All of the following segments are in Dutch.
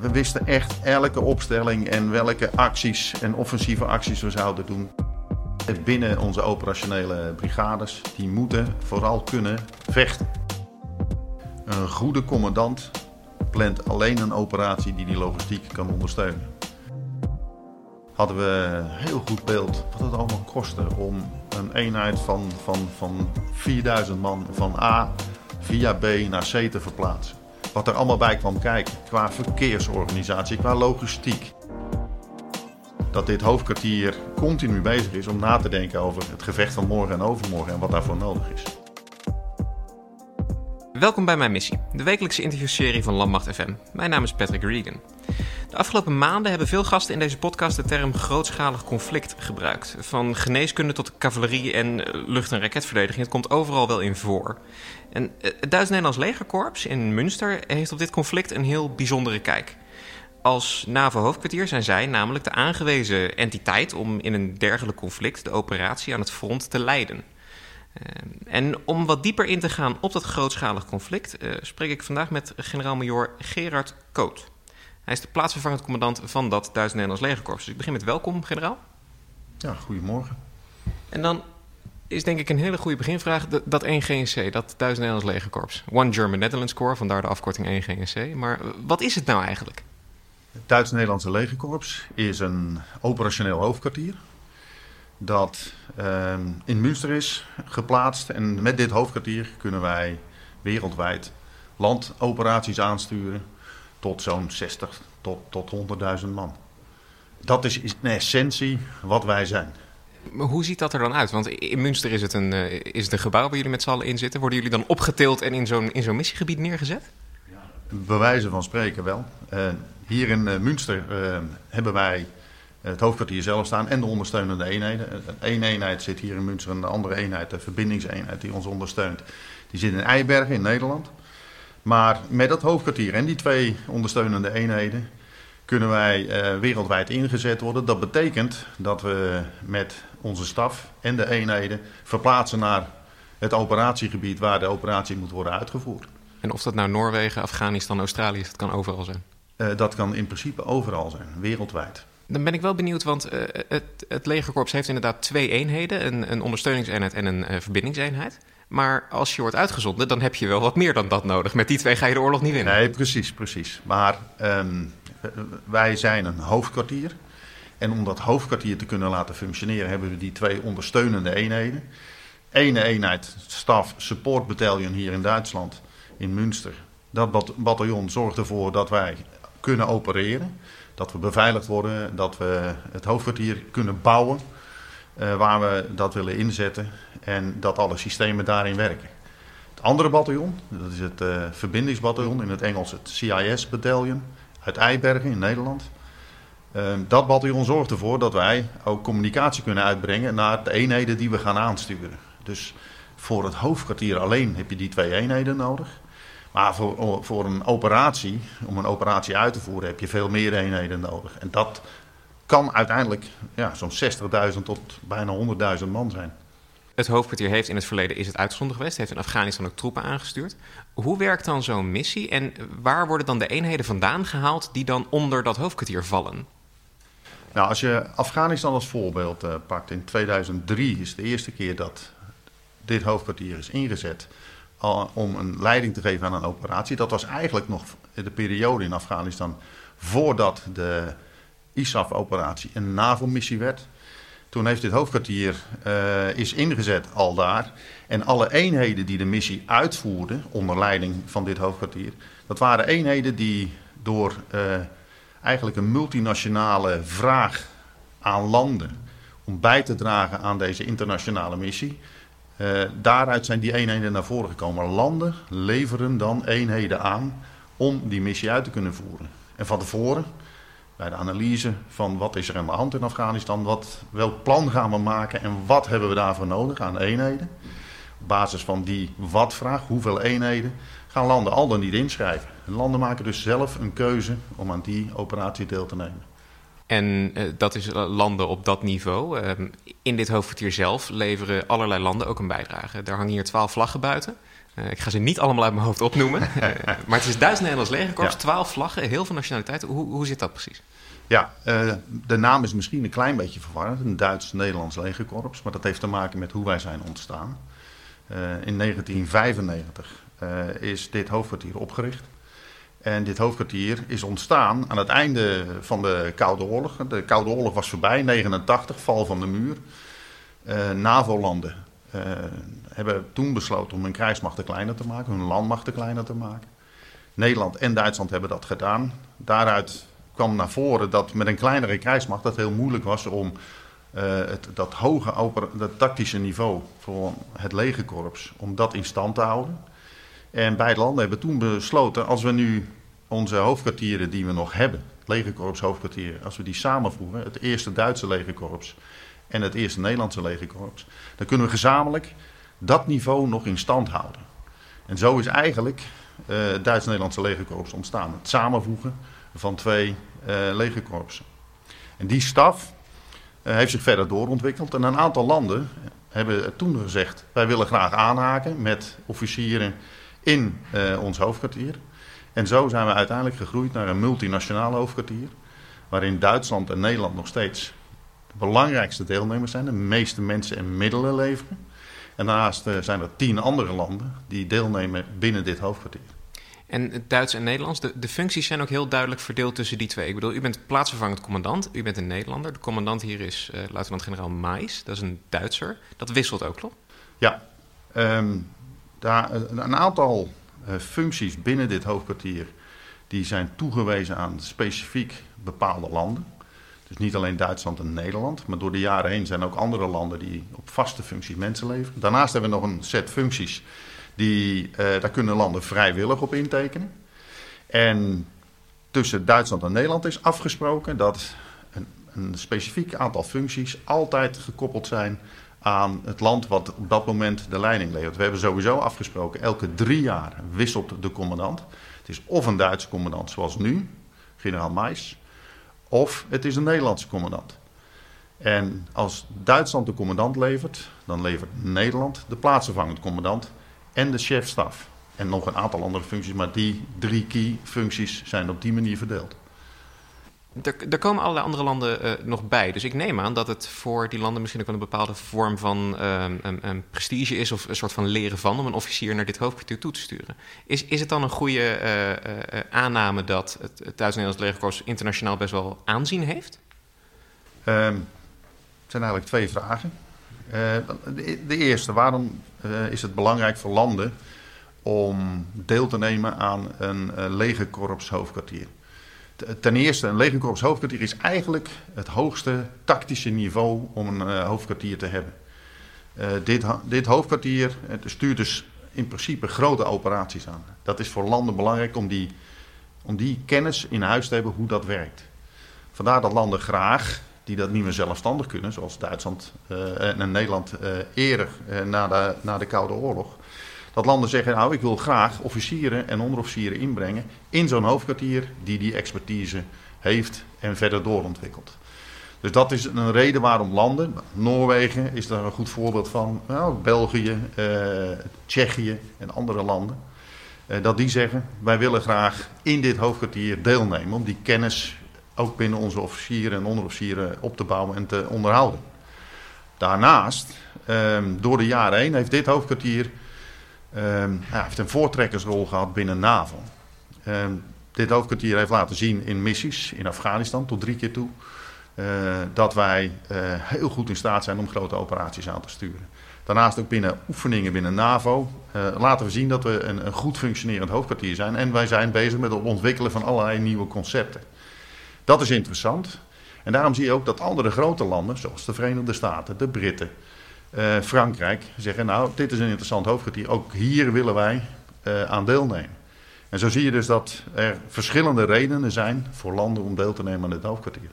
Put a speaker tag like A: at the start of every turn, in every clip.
A: We wisten echt elke opstelling en welke acties en offensieve acties we zouden doen. Binnen onze operationele brigades, die moeten vooral kunnen vechten. Een goede commandant plant alleen een operatie die die logistiek kan ondersteunen. Hadden we heel goed beeld wat het allemaal kostte om een eenheid van, van, van 4000 man van A via B naar C te verplaatsen. Wat er allemaal bij kwam kijken qua verkeersorganisatie, qua logistiek. Dat dit hoofdkwartier continu bezig is om na te denken over het gevecht van morgen en overmorgen en wat daarvoor nodig is.
B: Welkom bij mijn missie, de wekelijkse interviewserie van Landmacht FM. Mijn naam is Patrick Regan. De afgelopen maanden hebben veel gasten in deze podcast de term grootschalig conflict gebruikt. Van geneeskunde tot cavalerie en eh, lucht- en raketverdediging, het komt overal wel in voor. En eh, het Duits-Nederlands legerkorps in Münster heeft op dit conflict een heel bijzondere kijk. Als NAVO-hoofdkwartier zijn zij namelijk de aangewezen entiteit om in een dergelijk conflict de operatie aan het front te leiden. Eh, en om wat dieper in te gaan op dat grootschalig conflict, spreek ik vandaag met generaal-majoor Gerard Koot. Hij is de plaatsvervangend commandant van dat Duits-Nederlands legerkorps. Dus ik begin met welkom, generaal.
A: Ja, goedemorgen.
B: En dan is denk ik een hele goede beginvraag dat 1GNC, dat Duits-Nederlands legerkorps. One German Netherlands Corps, vandaar de afkorting 1GNC. Maar wat is het nou eigenlijk?
A: Het Duits-Nederlandse legerkorps is een operationeel hoofdkwartier dat uh, in Münster is geplaatst. En met dit hoofdkwartier kunnen wij wereldwijd landoperaties aansturen tot zo'n 60 tot, tot 100.000 man. Dat is in essentie wat wij zijn.
B: Maar hoe ziet dat er dan uit? Want in Münster is het een, uh, is het een gebouw waar jullie met z'n allen in zitten. Worden jullie dan opgetild en in zo'n, in zo'n missiegebied neergezet?
A: Ja, bewijzen van spreken wel. Uh, hier in uh, Münster hebben wij het hoofdkwartier zelf staan en de ondersteunende eenheden. Eén eenheid zit hier in Münster en de andere eenheid, de verbindingseenheid die ons ondersteunt, die zit in Eibergen in Nederland. Maar met dat hoofdkwartier en die twee ondersteunende eenheden kunnen wij uh, wereldwijd ingezet worden. Dat betekent dat we met onze staf en de eenheden verplaatsen naar het operatiegebied waar de operatie moet worden uitgevoerd.
B: En of dat nou Noorwegen, Afghanistan, Australië is, dat kan overal zijn?
A: Uh, dat kan in principe overal zijn, wereldwijd.
B: Dan ben ik wel benieuwd, want uh, het, het legerkorps heeft inderdaad twee eenheden: een, een ondersteuningseenheid en een verbindingseenheid. Maar als je wordt uitgezonden, dan heb je wel wat meer dan dat nodig. Met die twee ga je de oorlog niet winnen.
A: Nee, precies, precies. Maar um, wij zijn een hoofdkwartier. En om dat hoofdkwartier te kunnen laten functioneren, hebben we die twee ondersteunende eenheden. Ene eenheid, staf support battalion hier in Duitsland, in Münster. Dat bataljon zorgt ervoor dat wij kunnen opereren. Dat we beveiligd worden, dat we het hoofdkwartier kunnen bouwen. Uh, waar we dat willen inzetten en dat alle systemen daarin werken. Het andere bataljon, dat is het uh, verbindingsbataljon, in het Engels het CIS Battalion uit Eibergen in Nederland. Uh, dat bataljon zorgt ervoor dat wij ook communicatie kunnen uitbrengen naar de eenheden die we gaan aansturen. Dus voor het hoofdkwartier alleen heb je die twee eenheden nodig. Maar voor, voor een operatie, om een operatie uit te voeren, heb je veel meer eenheden nodig. En dat kan uiteindelijk ja, zo'n 60.000 tot bijna 100.000 man zijn.
B: Het hoofdkwartier heeft in het verleden is het uitgezonden geweest, heeft in Afghanistan ook troepen aangestuurd. Hoe werkt dan zo'n missie en waar worden dan de eenheden vandaan gehaald die dan onder dat hoofdkwartier vallen?
A: Nou, als je Afghanistan als voorbeeld uh, pakt, in 2003 is de eerste keer dat dit hoofdkwartier is ingezet om een leiding te geven aan een operatie. Dat was eigenlijk nog de periode in Afghanistan voordat de ISAF-operatie een NAVO-missie werd. Toen heeft dit hoofdkwartier uh, is ingezet al daar. En alle eenheden die de missie uitvoerden onder leiding van dit hoofdkwartier, dat waren eenheden die door uh, eigenlijk een multinationale vraag aan landen om bij te dragen aan deze internationale missie. Uh, daaruit zijn die eenheden naar voren gekomen. Landen leveren dan eenheden aan om die missie uit te kunnen voeren. En van tevoren bij de analyse van wat is er aan de hand in Afghanistan, wat, welk plan gaan we maken en wat hebben we daarvoor nodig aan eenheden. Op basis van die wat-vraag, hoeveel eenheden, gaan landen al dan niet inschrijven. En landen maken dus zelf een keuze om aan die operatie deel te nemen.
B: En uh, dat is landen op dat niveau. Uh, in dit hoofdkwartier zelf leveren allerlei landen ook een bijdrage. Daar hangen hier twaalf vlaggen buiten. Ik ga ze niet allemaal uit mijn hoofd opnoemen. maar het is Duits-Nederlands legerkorps, twaalf vlaggen, heel veel nationaliteiten. Hoe, hoe zit dat precies?
A: Ja, de naam is misschien een klein beetje verwarrend. Een Duits-Nederlands legerkorps. Maar dat heeft te maken met hoe wij zijn ontstaan. in 1995 is dit hoofdkwartier opgericht. En dit hoofdkwartier is ontstaan aan het einde van de Koude Oorlog. De Koude Oorlog was voorbij, 89, val van de muur. NAVO-landen hebben toen besloten om hun krijgsmachten kleiner te maken, hun landmachten kleiner te maken. Nederland en Duitsland hebben dat gedaan. Daaruit kwam naar voren dat met een kleinere krijgsmacht dat heel moeilijk was om uh, het, dat hoge dat tactische niveau voor het legerkorps, om dat in stand te houden. En beide landen hebben toen besloten, als we nu onze hoofdkwartieren die we nog hebben, legerkorps hoofdkwartieren, als we die samenvoegen, het eerste Duitse legerkorps en het eerste Nederlandse legerkorps, dan kunnen we gezamenlijk dat niveau nog in stand houden. En zo is eigenlijk het Duits-Nederlandse legerkorps ontstaan. Het samenvoegen van twee uh, legerkorpsen. En die staf uh, heeft zich verder doorontwikkeld. En een aantal landen hebben toen gezegd: wij willen graag aanhaken met officieren in ons hoofdkwartier. En zo zijn we uiteindelijk gegroeid naar een multinationaal hoofdkwartier. Waarin Duitsland en Nederland nog steeds de belangrijkste deelnemers zijn. De meeste mensen en middelen leveren. En daarnaast uh, zijn er tien andere landen die deelnemen binnen dit hoofdkwartier.
B: En het Duits en Nederlands, de, de, functies zijn ook heel duidelijk verdeeld tussen die twee. Ik bedoel, u bent plaatsvervangend commandant, u bent een Nederlander. De commandant hier is uh, luitenant-generaal Mais, dat is een Duitser. Dat wisselt ook, klopt?
A: Ja, um, daar, een aantal functies binnen dit hoofdkwartier die zijn toegewezen aan specifiek bepaalde landen. Dus niet alleen Duitsland en Nederland, maar door de jaren heen zijn ook andere landen die op vaste functies mensen leveren. Daarnaast hebben we nog een set functies, die, uh, daar kunnen landen vrijwillig op intekenen. En tussen Duitsland en Nederland is afgesproken dat een, een specifiek aantal functies altijd gekoppeld zijn aan het land wat op dat moment de leiding levert. We hebben sowieso afgesproken, elke drie jaar wisselt de commandant. Het is of een Duitse commandant zoals nu, generaal Mais, of het is een Nederlandse commandant. En als Duitsland de commandant levert, dan levert Nederland de plaatsvervangend commandant en de chefstaf. En nog een aantal andere functies, maar die drie key functies zijn op die manier verdeeld.
B: Er, er, komen allerlei andere landen uh, nog bij. Dus ik neem aan dat het voor die landen misschien ook wel een bepaalde vorm van een prestige is... of een soort van leren van om een officier naar dit hoofdkwartier toe te sturen. Is, is het dan een goede uh, aanname dat het, het Duits-Nederlands legerkorps internationaal best wel aanzien heeft?
A: Um, het zijn eigenlijk twee vragen. De, de, eerste, waarom is het belangrijk voor landen om deel te nemen aan een legerkorps hoofdkwartier? Ten eerste, een legerkorps hoofdkwartier is eigenlijk het hoogste tactische niveau om een uh, hoofdkwartier te hebben. Uh, dit, dit, hoofdkwartier stuurt dus in principe grote operaties aan. Dat is voor landen belangrijk om die, om die kennis in huis te hebben hoe dat werkt. Vandaar dat landen graag, die dat niet meer zelfstandig kunnen, zoals Duitsland uh, en Nederland eerder na, de, na de Koude Oorlog, dat landen zeggen, nou ik wil graag officieren en onderofficieren inbrengen in zo'n hoofdkwartier die die expertise heeft en verder doorontwikkelt. Dus dat is een reden waarom landen, Noorwegen is daar een goed voorbeeld van, nou, België, eh, Tsjechië en andere landen, eh, dat die zeggen wij willen graag in dit hoofdkwartier deelnemen om die kennis ook binnen onze officieren en onderofficieren op te bouwen en te onderhouden. Daarnaast, eh, door de jaren heen, heeft dit hoofdkwartier Um, hij heeft een voortrekkersrol gehad binnen NAVO. Um, dit hoofdkwartier heeft laten zien in missies in Afghanistan tot drie keer toe. Uh, dat wij uh, heel goed in staat zijn om grote operaties aan te sturen. Daarnaast ook binnen oefeningen binnen NAVO uh, laten we zien dat we een, een, goed functionerend hoofdkwartier zijn. En wij zijn bezig met het ontwikkelen van allerlei nieuwe concepten. Dat is interessant. En daarom zie je ook dat andere grote landen, zoals de Verenigde Staten, de Britten, uh, Frankrijk zeggen, nou, dit is een interessant hoofdkwartier. Ook hier willen wij uh, aan deelnemen. En zo zie je dus dat er verschillende redenen zijn voor landen om deel te nemen aan dit hoofdkwartier.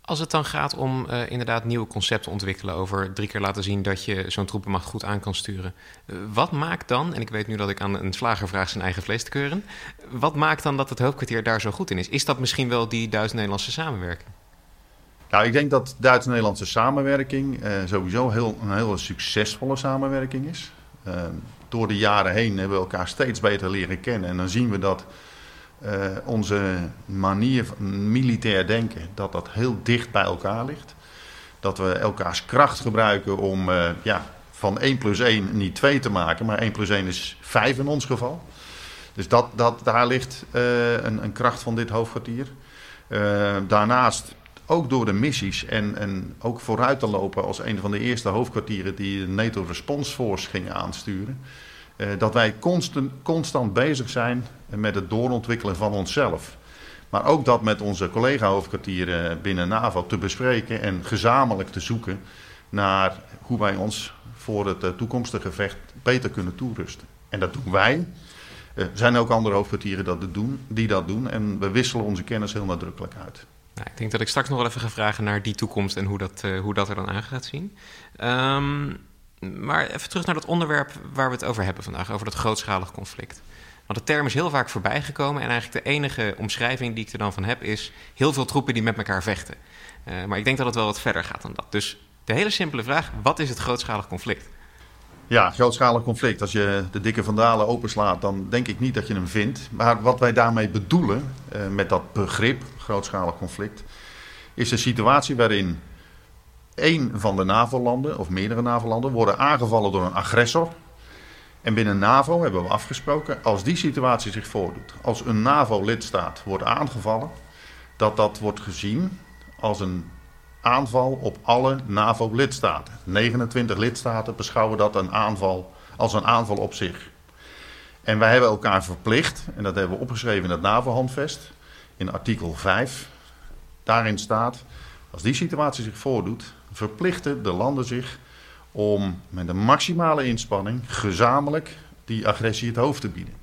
B: Als het dan gaat om uh, inderdaad nieuwe concepten ontwikkelen over drie keer laten zien dat je zo'n troepenmacht goed aan kan sturen. wat maakt dan, en ik weet nu dat ik aan een slager vraag zijn eigen vlees te keuren, wat maakt dan dat het hoofdkwartier daar zo goed in is? Is dat misschien wel die Duits-Nederlandse samenwerking?
A: Nou, ik denk dat Duits-Nederlandse samenwerking uh, sowieso heel, een hele succesvolle samenwerking is. Uh, door de jaren heen hebben we elkaar steeds beter leren kennen. En dan zien we dat onze manier van militair denken, dat dat heel dicht bij elkaar ligt. Dat we elkaars kracht gebruiken om ja, van 1 plus 1 niet 2 te maken, maar 1 plus 1 is 5 in ons geval. Dus dat, dat, daar ligt een, een, kracht van dit hoofdkwartier. Uh, daarnaast ook door de missies en, en ook vooruit te lopen als een van de eerste hoofdkwartieren die de NATO Response Force gingen aansturen. Uh, dat wij constant, constant bezig zijn met het doorontwikkelen van onszelf. Maar ook dat met onze collega-hoofdkwartieren binnen NAVO te bespreken en gezamenlijk te zoeken naar hoe wij ons voor het toekomstige gevecht beter kunnen toerusten. En dat doen wij. Er zijn ook andere hoofdkwartieren dat doen, die dat doen. En we wisselen onze kennis heel nadrukkelijk uit.
B: Nou, ik denk dat ik straks nog wel even ga vragen naar die toekomst en hoe dat, uh, hoe dat er dan uit gaat zien. Um, maar even terug naar dat onderwerp waar we het over hebben vandaag, over dat grootschalig conflict. Want de term is heel vaak voorbijgekomen en eigenlijk de enige omschrijving die ik er dan van heb is heel veel troepen die met elkaar vechten. Uh, maar ik denk dat het wel wat verder gaat dan dat. Dus de hele simpele vraag, wat is het grootschalig conflict?
A: Ja, grootschalig conflict. Als je de dikke vandalen openslaat, dan denk ik niet dat je hem vindt. Maar wat wij daarmee bedoelen, eh, met dat begrip grootschalig conflict, is een situatie waarin één van de NAVO-landen, of meerdere NAVO-landen, worden aangevallen door een agressor. En binnen NAVO hebben we afgesproken, als die situatie zich voordoet, als een NAVO-lidstaat wordt aangevallen, dat dat wordt gezien als een aanval op alle NAVO-lidstaten. 29 lidstaten beschouwen dat een aanval als een aanval op zich. En wij hebben elkaar verplicht, en dat hebben we opgeschreven in het NAVO-handvest, in artikel 5. Daarin staat, als die situatie zich voordoet, verplichten de landen zich om met een maximale inspanning gezamenlijk die agressie het hoofd te bieden.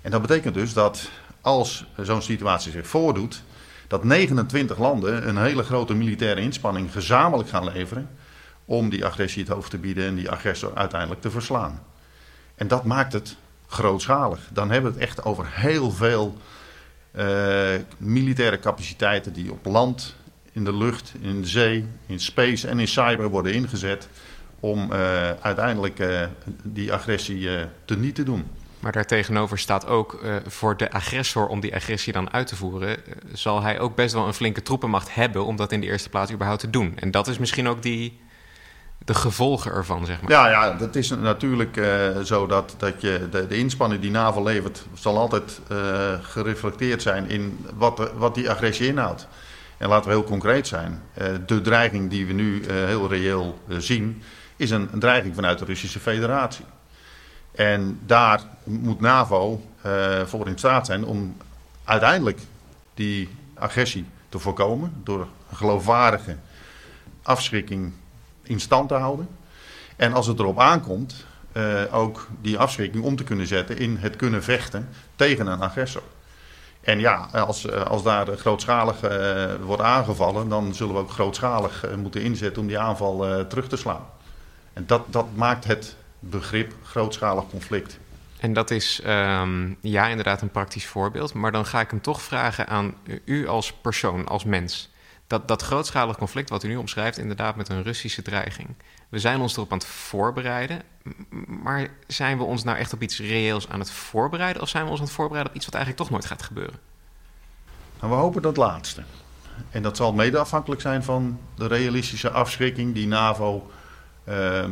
A: En dat betekent dus dat als zo'n situatie zich voordoet, dat 29 landen een hele grote militaire inspanning gezamenlijk gaan leveren om die agressie het hoofd te bieden en die agressor uiteindelijk te verslaan. En dat maakt het grootschalig. Dan hebben we het echt over heel veel militaire capaciteiten die op land, in de lucht, in de zee, in space en in cyber worden ingezet om uh, uiteindelijk uh, die agressie te niet te doen.
B: Maar daartegenover staat ook voor de agressor om die agressie dan uit te voeren, zal hij ook best wel een flinke troepenmacht hebben om dat in de eerste plaats überhaupt te doen. En dat is misschien ook die, de gevolgen ervan, zeg maar.
A: Ja, ja dat is natuurlijk uh, zo dat, dat je de, de inspanning die NAVO levert, zal altijd gereflecteerd zijn in wat, wat die agressie inhoudt. En laten we heel concreet zijn. de dreiging die we nu heel reëel zien, is een, dreiging vanuit de Russische Federatie. En daar moet NAVO uh, voor in staat zijn om uiteindelijk die agressie te voorkomen door geloofwaardige afschrikking in stand te houden. En als het erop aankomt, uh, ook die afschrikking om te kunnen zetten in het kunnen vechten tegen een agressor. En ja, als, als daar grootschalig uh, wordt aangevallen, dan zullen we ook grootschalig moeten inzetten om die aanval terug te slaan. En dat, dat maakt het begrip grootschalig conflict.
B: En dat is um, ja, inderdaad een praktisch voorbeeld. Maar dan ga ik hem toch vragen aan u als persoon, als mens. Dat, dat grootschalig conflict wat u nu omschrijft, inderdaad met een Russische dreiging. We zijn ons erop aan het voorbereiden. Maar zijn we ons nou echt op iets reëels aan het voorbereiden? Of zijn we ons aan het voorbereiden op iets wat eigenlijk toch nooit gaat gebeuren?
A: Nou, we hopen dat laatste. En dat zal mede afhankelijk zijn van de realistische afschrikking die NAVO uh,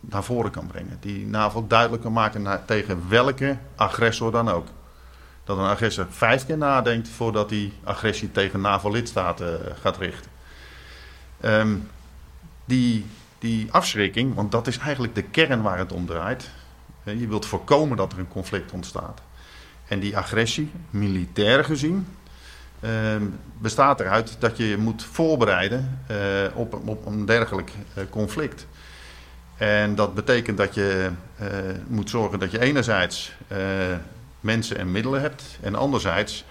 A: naar voren kan brengen. Die NAVO duidelijk kan maken tegen welke agressor dan ook. Dat een agressor vijf keer nadenkt voordat hij agressie tegen NAVO-lidstaten eh, gaat richten. Um, die, die afschrikking, want dat is eigenlijk de kern waar het om draait. Je wilt voorkomen dat er een conflict ontstaat. En die agressie, militair gezien, um, bestaat eruit dat je je moet voorbereiden uh, op, op een dergelijk conflict. En dat betekent dat je moet zorgen dat je enerzijds mensen en middelen hebt. En anderzijds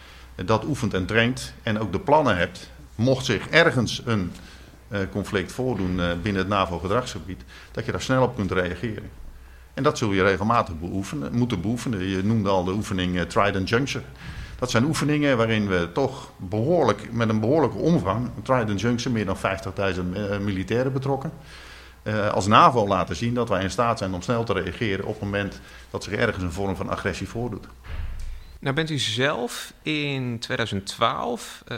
A: dat oefent en traint. En ook de plannen hebt. Mocht zich ergens een uh, conflict voordoen binnen het NAVO-gedragsgebied. Dat je daar snel op kunt reageren. En dat zul je regelmatig beoefenen, moeten beoefenen. Je noemde al de oefening Trident Juncture. Dat zijn oefeningen waarin we toch behoorlijk, met een behoorlijke omvang... Trident Juncture, meer dan 50.000 militairen betrokken... uh, als NAVO laten zien dat wij in staat zijn om snel te reageren op het moment dat zich ergens een vorm van agressie voordoet.
B: Nou bent u zelf in 2012 uh,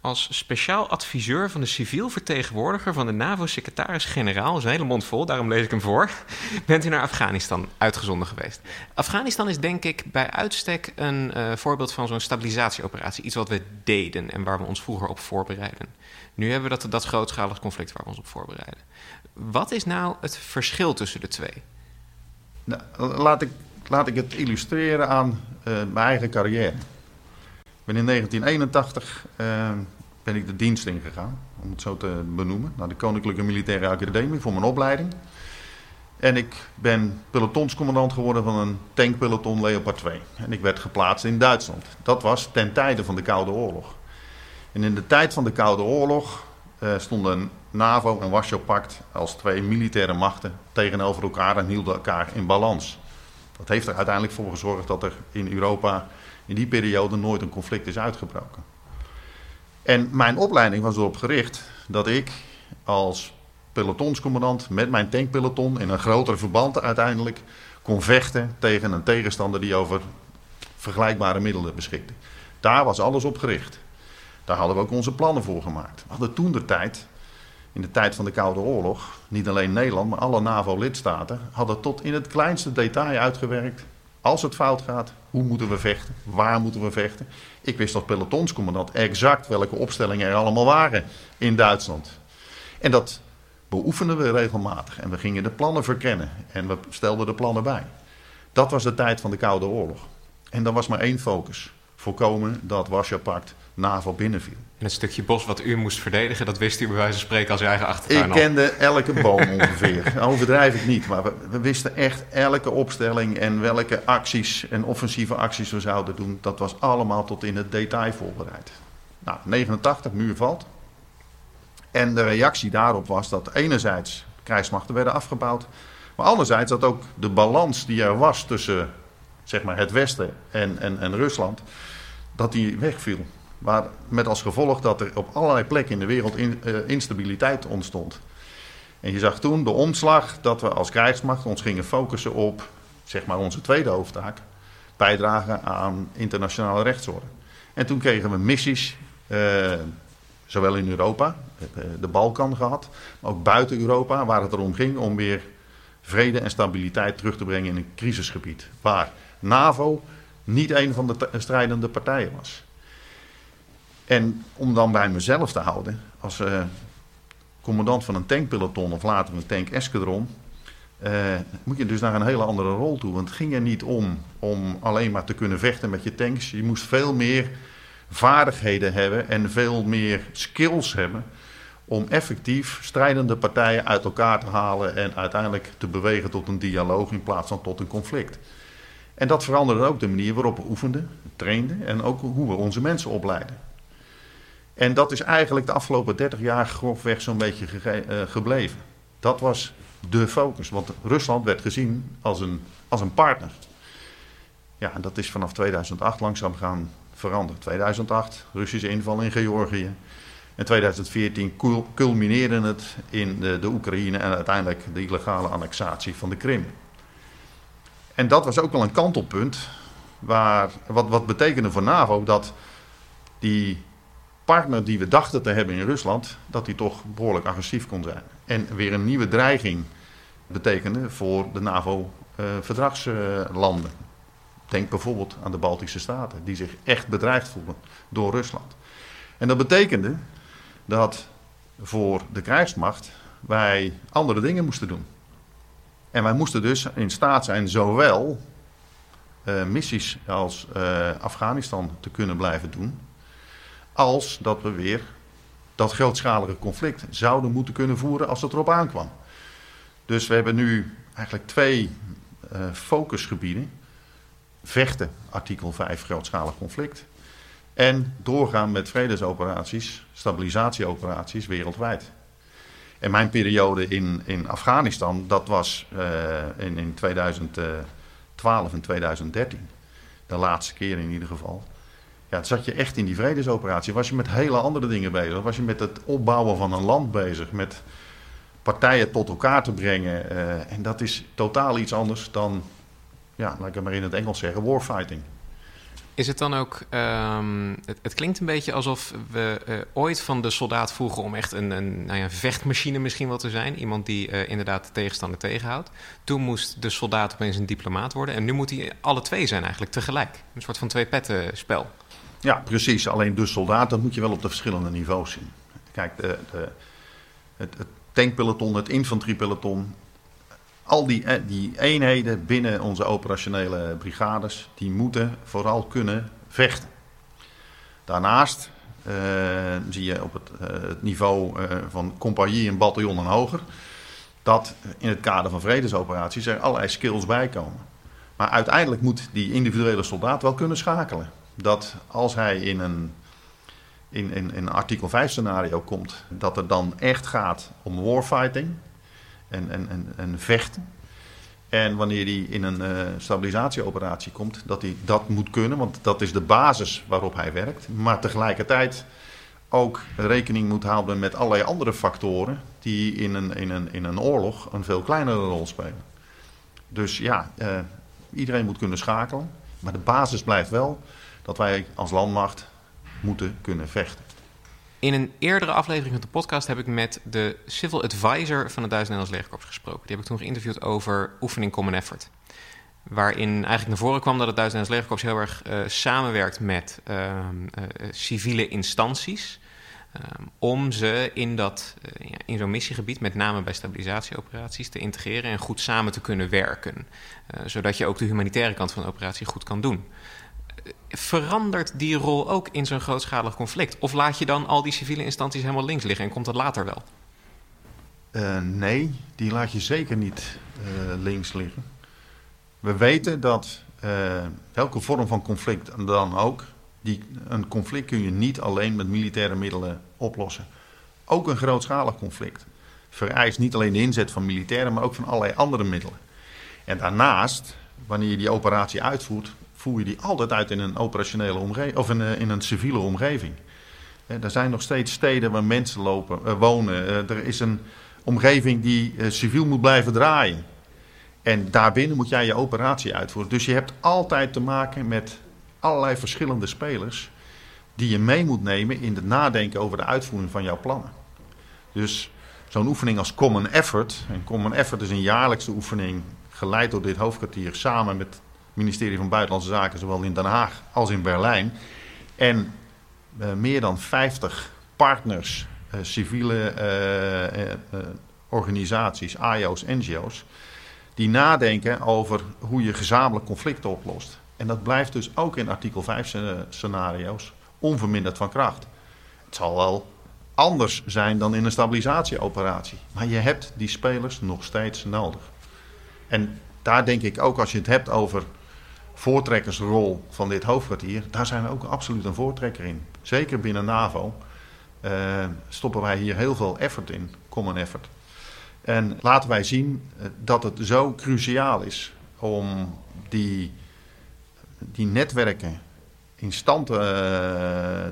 B: als speciaal adviseur van de civiel vertegenwoordiger van de NAVO-secretaris-generaal, een hele mond vol, daarom lees ik hem voor, bent u naar Afghanistan uitgezonden geweest. Afghanistan is denk ik bij uitstek een uh, voorbeeld van zo'n stabilisatieoperatie, iets wat we deden en waar we ons vroeger op voorbereiden. Nu hebben we dat, dat grootschalig conflict waar we ons op voorbereiden. Wat is nou het verschil tussen de twee?
A: Nou, laat, ik, laat ik het illustreren aan uh, mijn eigen carrière. Ik ben in 1981 uh, ben ik de dienst ingegaan, om het zo te benoemen, naar de Koninklijke Militaire Academie voor mijn opleiding. En ik ben pelotonscommandant geworden van een tankpeloton Leopard 2. En ik werd geplaatst in Duitsland. Dat was ten tijde van de Koude Oorlog. En in de tijd van de Koude Oorlog stonden NAVO en Warschau-pact als twee militaire machten tegenover elkaar en hielden elkaar in balans. Dat heeft er uiteindelijk voor gezorgd dat er in Europa in die periode nooit een conflict is uitgebroken. En mijn opleiding was erop gericht dat ik als pelotonscommandant met mijn tankpeloton in een groter verband uiteindelijk kon vechten tegen een tegenstander die over vergelijkbare middelen beschikte. Daar was alles op gericht. Daar hadden we ook onze plannen voor gemaakt. We hadden toen de tijd, in de tijd van de Koude Oorlog, niet alleen Nederland, maar alle NAVO-lidstaten, hadden tot in het kleinste detail uitgewerkt. Als het fout gaat, hoe moeten we vechten? Waar moeten we vechten? Ik wist als pelotonscommandant exact welke opstellingen er allemaal waren in Duitsland. En dat beoefenden we regelmatig. En we gingen de plannen verkennen. En we stelden de plannen bij. Dat was de tijd van de Koude Oorlog. En dan was maar één focus. Voorkomen dat Warschau-pact NAVO binnenviel.
B: En het stukje bos wat u moest verdedigen, dat wist u bij wijze van spreken als uw eigen achtertuin
A: Ik kende elke boom ongeveer. Overdrijf ik niet, maar we, we, wisten echt elke opstelling en welke acties en offensieve acties we zouden doen. Dat was allemaal tot in het detail voorbereid. Nou, 89, muur valt. En de reactie daarop was dat enerzijds krijgsmachten werden afgebouwd, maar anderzijds dat ook de balans die er was tussen zeg maar, het Westen en, en, en Rusland, dat die wegviel. Maar met als gevolg dat er op allerlei plekken in de wereld uh, instabiliteit ontstond. En je zag toen de omslag dat we als krijgsmacht ons gingen focussen op zeg maar onze tweede hoofdtaak: bijdragen aan internationale rechtsorde. En toen kregen we missies, uh, zowel in Europa, de Balkan gehad, maar ook buiten Europa, waar het erom ging om weer vrede en stabiliteit terug te brengen in een crisisgebied. Waar NAVO niet een van de strijdende partijen was. En om dan bij mezelf te houden, als uh, commandant van een tankpeloton of later een tank-escadron, uh, moet je dus naar een hele andere rol toe. Want het ging er niet om om alleen maar te kunnen vechten met je tanks. Je moest veel meer vaardigheden hebben en veel meer skills hebben om effectief strijdende partijen uit elkaar te halen en uiteindelijk te bewegen tot een dialoog in plaats van tot een conflict. En dat veranderde ook de manier waarop we oefenden, trainden en ook hoe we onze mensen opleiden. En dat is eigenlijk de afgelopen 30 jaar grofweg zo'n beetje uh, gebleven. Dat was de focus, want Rusland werd gezien als een, als een partner. Ja, en dat is vanaf 2008 langzaam gaan veranderen. 2008, Russische inval in Georgië. In 2014 culmineerde het in de, de Oekraïne en uiteindelijk de illegale annexatie van de Krim. En dat was ook wel een kantelpunt, waar, wat, wat betekende voor NAVO dat die partner die we dachten te hebben in Rusland, dat die toch behoorlijk agressief kon zijn. En weer een nieuwe dreiging betekende voor de NAVO-verdragslanden. Denk bijvoorbeeld aan de Baltische Staten, die zich echt bedreigd voelden door Rusland. En dat betekende dat voor de krijgsmacht wij andere dingen moesten doen. En wij moesten dus in staat zijn zowel uh, missies als uh, Afghanistan te kunnen blijven doen, als dat we weer dat grootschalige conflict zouden moeten kunnen voeren als het erop aankwam. Dus we hebben nu eigenlijk twee uh, focusgebieden. Vechten, artikel 5, grootschalig conflict. En doorgaan met vredesoperaties, stabilisatieoperaties wereldwijd. En mijn periode in, in Afghanistan, dat was uh, in, in 2012 en 2013. De laatste keer in ieder geval. Ja, zat je echt in die vredesoperatie. Was je met hele andere dingen bezig. Was je met het opbouwen van een land bezig. Met partijen tot elkaar te brengen. en dat is totaal iets anders dan, ja, laat ik het maar in het Engels zeggen, warfighting.
B: Is het dan ook. Um, het, het, klinkt een beetje alsof we uh, ooit van de soldaat vroegen om echt een, een nou ja, vechtmachine misschien wel te zijn. Iemand die uh, inderdaad de tegenstander tegenhoudt. Toen moest de soldaat opeens een diplomaat worden. En nu moet hij alle twee zijn eigenlijk tegelijk. Een soort van twee petten spel.
A: Ja, precies. Alleen de soldaat, dat moet je wel op de verschillende niveaus zien. Kijk, de, de, het, het tankpeloton, het infanteriepeloton, al die, eh, die eenheden binnen onze operationele brigades, die moeten vooral kunnen vechten. Daarnaast uh, zie je op het, het niveau van compagnie en bataljon en hoger, dat in het kader van vredesoperaties er allerlei skills bij komen. Maar uiteindelijk moet die individuele soldaat wel kunnen schakelen. Dat als hij in een, in, in, in een artikel 5 scenario komt, dat het dan echt gaat om warfighting, en, en, en, en vechten. En wanneer hij in een uh, stabilisatieoperatie komt, dat hij dat moet kunnen, want dat is de basis waarop hij werkt. Maar tegelijkertijd ook rekening moet houden met allerlei andere factoren die in een, in een, in een oorlog een veel kleinere rol spelen. Dus ja, uh, iedereen moet kunnen schakelen. Maar de basis blijft wel dat wij als landmacht moeten kunnen vechten.
B: In een eerdere aflevering van de podcast heb ik met de civil advisor van het Duits Nederlands Legerkorps gesproken. Die heb ik toen geïnterviewd over oefening Common Effort. Waarin eigenlijk naar voren kwam dat het Duits Nederlands Legerkorps heel erg uh, samenwerkt met uh, uh, civiele instanties. om ze in, dat, in zo'n missiegebied, met name bij stabilisatieoperaties, te integreren en goed samen te kunnen werken. zodat je ook de humanitaire kant van de operatie goed kan doen verandert die rol ook in zo'n grootschalig conflict? Of laat je dan al die civiele instanties helemaal links liggen en komt dat later wel?
A: Uh, nee, die laat je zeker niet uh, links liggen. We weten dat uh, welke vorm van conflict dan ook, die, een conflict kun je niet alleen met militaire middelen oplossen. Ook een grootschalig conflict vereist niet alleen de inzet van militairen, maar ook van allerlei andere middelen. En daarnaast, wanneer je die operatie uitvoert, voer je die altijd uit in een operationele omgeving of in, uh, in een civiele omgeving. er zijn nog steeds steden waar mensen lopen, uh, wonen. Uh, er is een omgeving die civiel moet blijven draaien. En daarbinnen moet jij je operatie uitvoeren. Dus je hebt altijd te maken met allerlei verschillende spelers die je mee moet nemen in het nadenken over de uitvoering van jouw plannen. Dus zo'n oefening als Common Effort. En Common Effort is een jaarlijkse oefening geleid door dit hoofdkwartier samen met ministerie van Buitenlandse Zaken, zowel in Den Haag als in Berlijn. En uh, meer dan 50 partners, uh, civiele uh, organisaties, AIO's, NGO's, die nadenken over hoe je gezamenlijk conflicten oplost. En dat blijft dus ook in artikel 5 scenario's onverminderd van kracht. Het zal wel anders zijn dan in een stabilisatieoperatie. Maar je hebt die spelers nog steeds nodig. En daar denk ik ook als je het hebt over voortrekkersrol van dit hoofdkwartier, daar zijn we ook absoluut een voortrekker in. Zeker binnen NAVO uh, stoppen wij hier heel veel effort in, common effort. En laten wij zien uh, dat het zo cruciaal is om die, die netwerken in stand uh,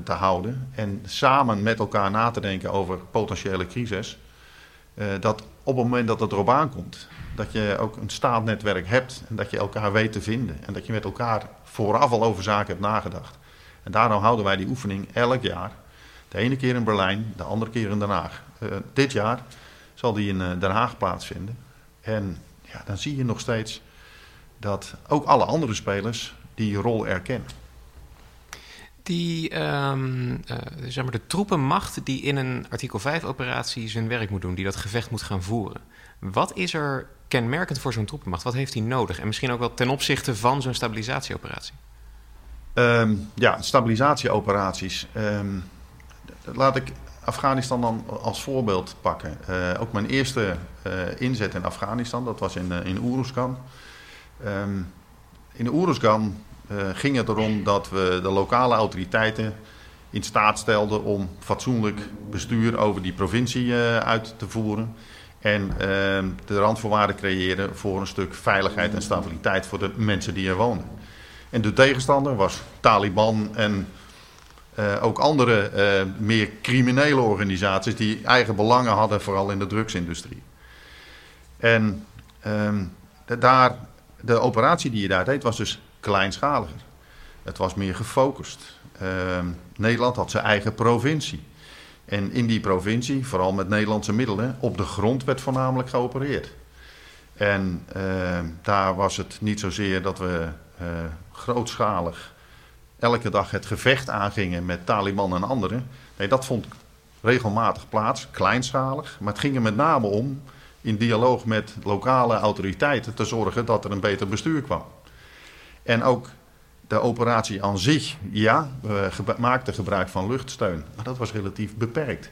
A: te houden en samen met elkaar na te denken over potentiële crisis. dat op het moment dat het erop aankomt, dat je ook een staatnetwerk hebt en dat je elkaar weet te vinden. En dat je met elkaar vooraf al over zaken hebt nagedacht. En daarom houden wij die oefening elk jaar. De ene keer in Berlijn, de andere keer in Den Haag. Uh, dit jaar zal die in uh, Den Haag plaatsvinden. En ja, dan zie je nog steeds dat ook alle andere spelers die rol erkennen.
B: Die, um, uh, zeg maar de troepenmacht die in een artikel 5-operatie zijn werk moet doen, die dat gevecht moet gaan voeren. Wat is er kenmerkend voor zo'n troepenmacht? Wat heeft hij nodig? En misschien ook wel ten opzichte van zo'n stabilisatieoperatie?
A: Um, ja, stabilisatieoperaties. Um, laat ik Afghanistan dan als voorbeeld pakken. Uh, ook mijn eerste uh, inzet in Afghanistan, dat was in, uh, in Uruzgan. Um, in Uruzgan ging het erom dat we de lokale autoriteiten in staat stelden om fatsoenlijk bestuur over die provincie uit te voeren. En uh, de randvoorwaarden creëren voor een stuk veiligheid en stabiliteit voor de mensen die er wonen. En de tegenstander was Taliban en ook andere, meer criminele organisaties die eigen belangen hadden, vooral in de drugsindustrie. En ehm, daar, de operatie die je daar deed was dus kleinschaliger. Het was meer gefocust. Ehm, Nederland had zijn eigen provincie. En in die provincie, vooral met Nederlandse middelen, op de grond werd voornamelijk geopereerd. En ehm, daar was het niet zozeer dat we uh, grootschalig elke dag het gevecht aangingen met Taliban en anderen. Nee, dat vond regelmatig plaats, kleinschalig. Maar het ging er met name om in dialoog met lokale autoriteiten te zorgen dat er een beter bestuur kwam. En ook de operatie aan zich, ja, we maakten gebruik van luchtsteun, maar dat was relatief beperkt.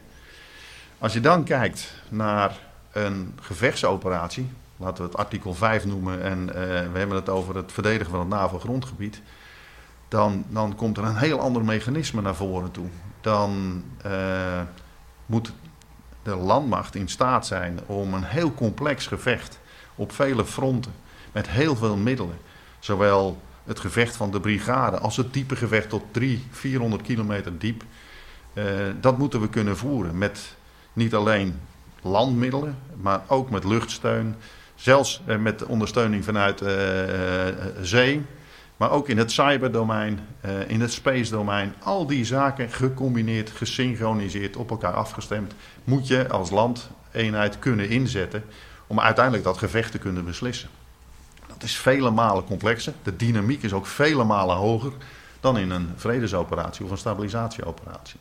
A: Als je dan kijkt naar een gevechtsoperatie, laten we het artikel 5 noemen, en uh, we hebben het over het verdedigen van het NAVO-grondgebied, dan, dan komt er een heel ander mechanisme naar voren toe. Dan uh, moet de landmacht in staat zijn om een heel complex gevecht op vele fronten, met heel veel middelen, zowel het gevecht van de brigade als het diepe gevecht tot 300, 400 kilometer diep, uh, dat moeten we kunnen voeren met niet alleen landmiddelen, maar ook met luchtsteun, zelfs uh, met ondersteuning vanuit uh, zee. Maar ook in het cyberdomein, in het space domein, al die zaken gecombineerd, gesynchroniseerd, op elkaar afgestemd, moet je als land eenheid kunnen inzetten om uiteindelijk dat gevecht te kunnen beslissen. Dat is vele malen complexer. De dynamiek is ook vele malen hoger dan in een vredesoperatie of een stabilisatieoperatie.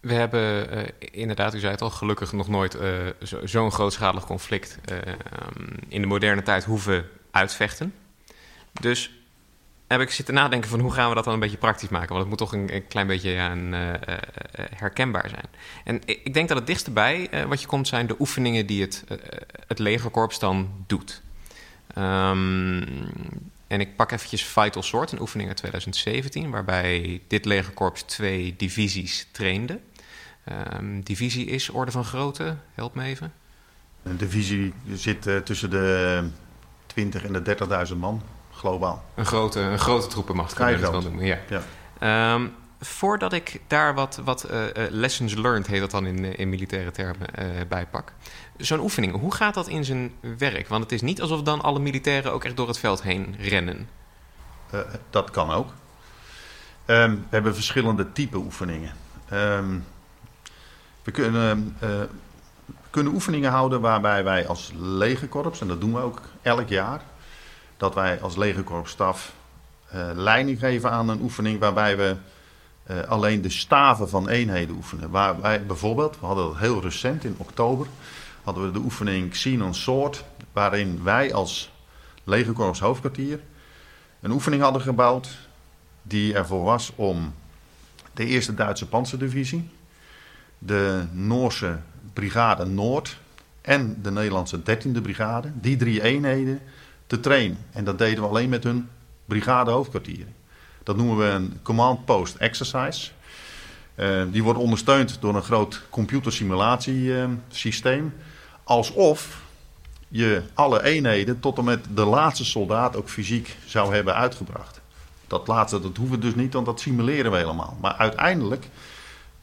B: We hebben uh, inderdaad, u zei het al, gelukkig nog nooit uh, zo'n zo grootschalig conflict uh, in de moderne tijd hoeven uitvechten. Dus heb ik zitten nadenken van hoe gaan we dat dan een beetje praktisch maken. Want het moet toch een, klein beetje ja, een, herkenbaar zijn. En ik denk dat het dichtst bij uh, wat je komt zijn de oefeningen die het, het legerkorps dan doet. Um, en ik pak eventjes Vital Sword, een oefening uit 2017... waarbij dit legerkorps twee divisies trainde. Um, divisie is orde van grootte, help me even.
A: Een divisie zit tussen de 20 en de 30.000 man globaal.
B: Een grote, een grote troepenmacht kan je wel noemen. Ja. ja. Um, voordat ik daar wat, wat uh, lessons learned, heet dat dan in, in militaire termen, uh, bij pak. Zo'n oefening, hoe gaat dat in zijn werk? Want het is niet alsof dan alle militairen ook echt door het veld heen rennen.
A: Dat kan ook. Um, we hebben verschillende type oefeningen. Um, we kunnen, kunnen oefeningen houden waarbij wij als legerkorps, en dat doen we ook elk jaar, dat wij als legerkorpsstaf leiding geven aan een oefening waarbij we uh, alleen de staven van eenheden oefenen. Waar wij bijvoorbeeld, we hadden dat heel recent in oktober, hadden we de oefening Xenon Sword, waarin wij als legerkorps hoofdkwartier een oefening hadden gebouwd die ervoor was om de eerste Duitse panzerdivisie, de Noorse brigade Noord en de Nederlandse 13e brigade, die drie eenheden te trainen. En dat deden we alleen met hun brigade hoofdkwartieren. Dat noemen we een command post exercise. Uh, die wordt ondersteund door een groot computersimulatiesysteem. Alsof je alle eenheden tot en met de laatste soldaat ook fysiek zou hebben uitgebracht. Dat laatste, dat hoeven we dus niet, want dat simuleren we helemaal. Maar uiteindelijk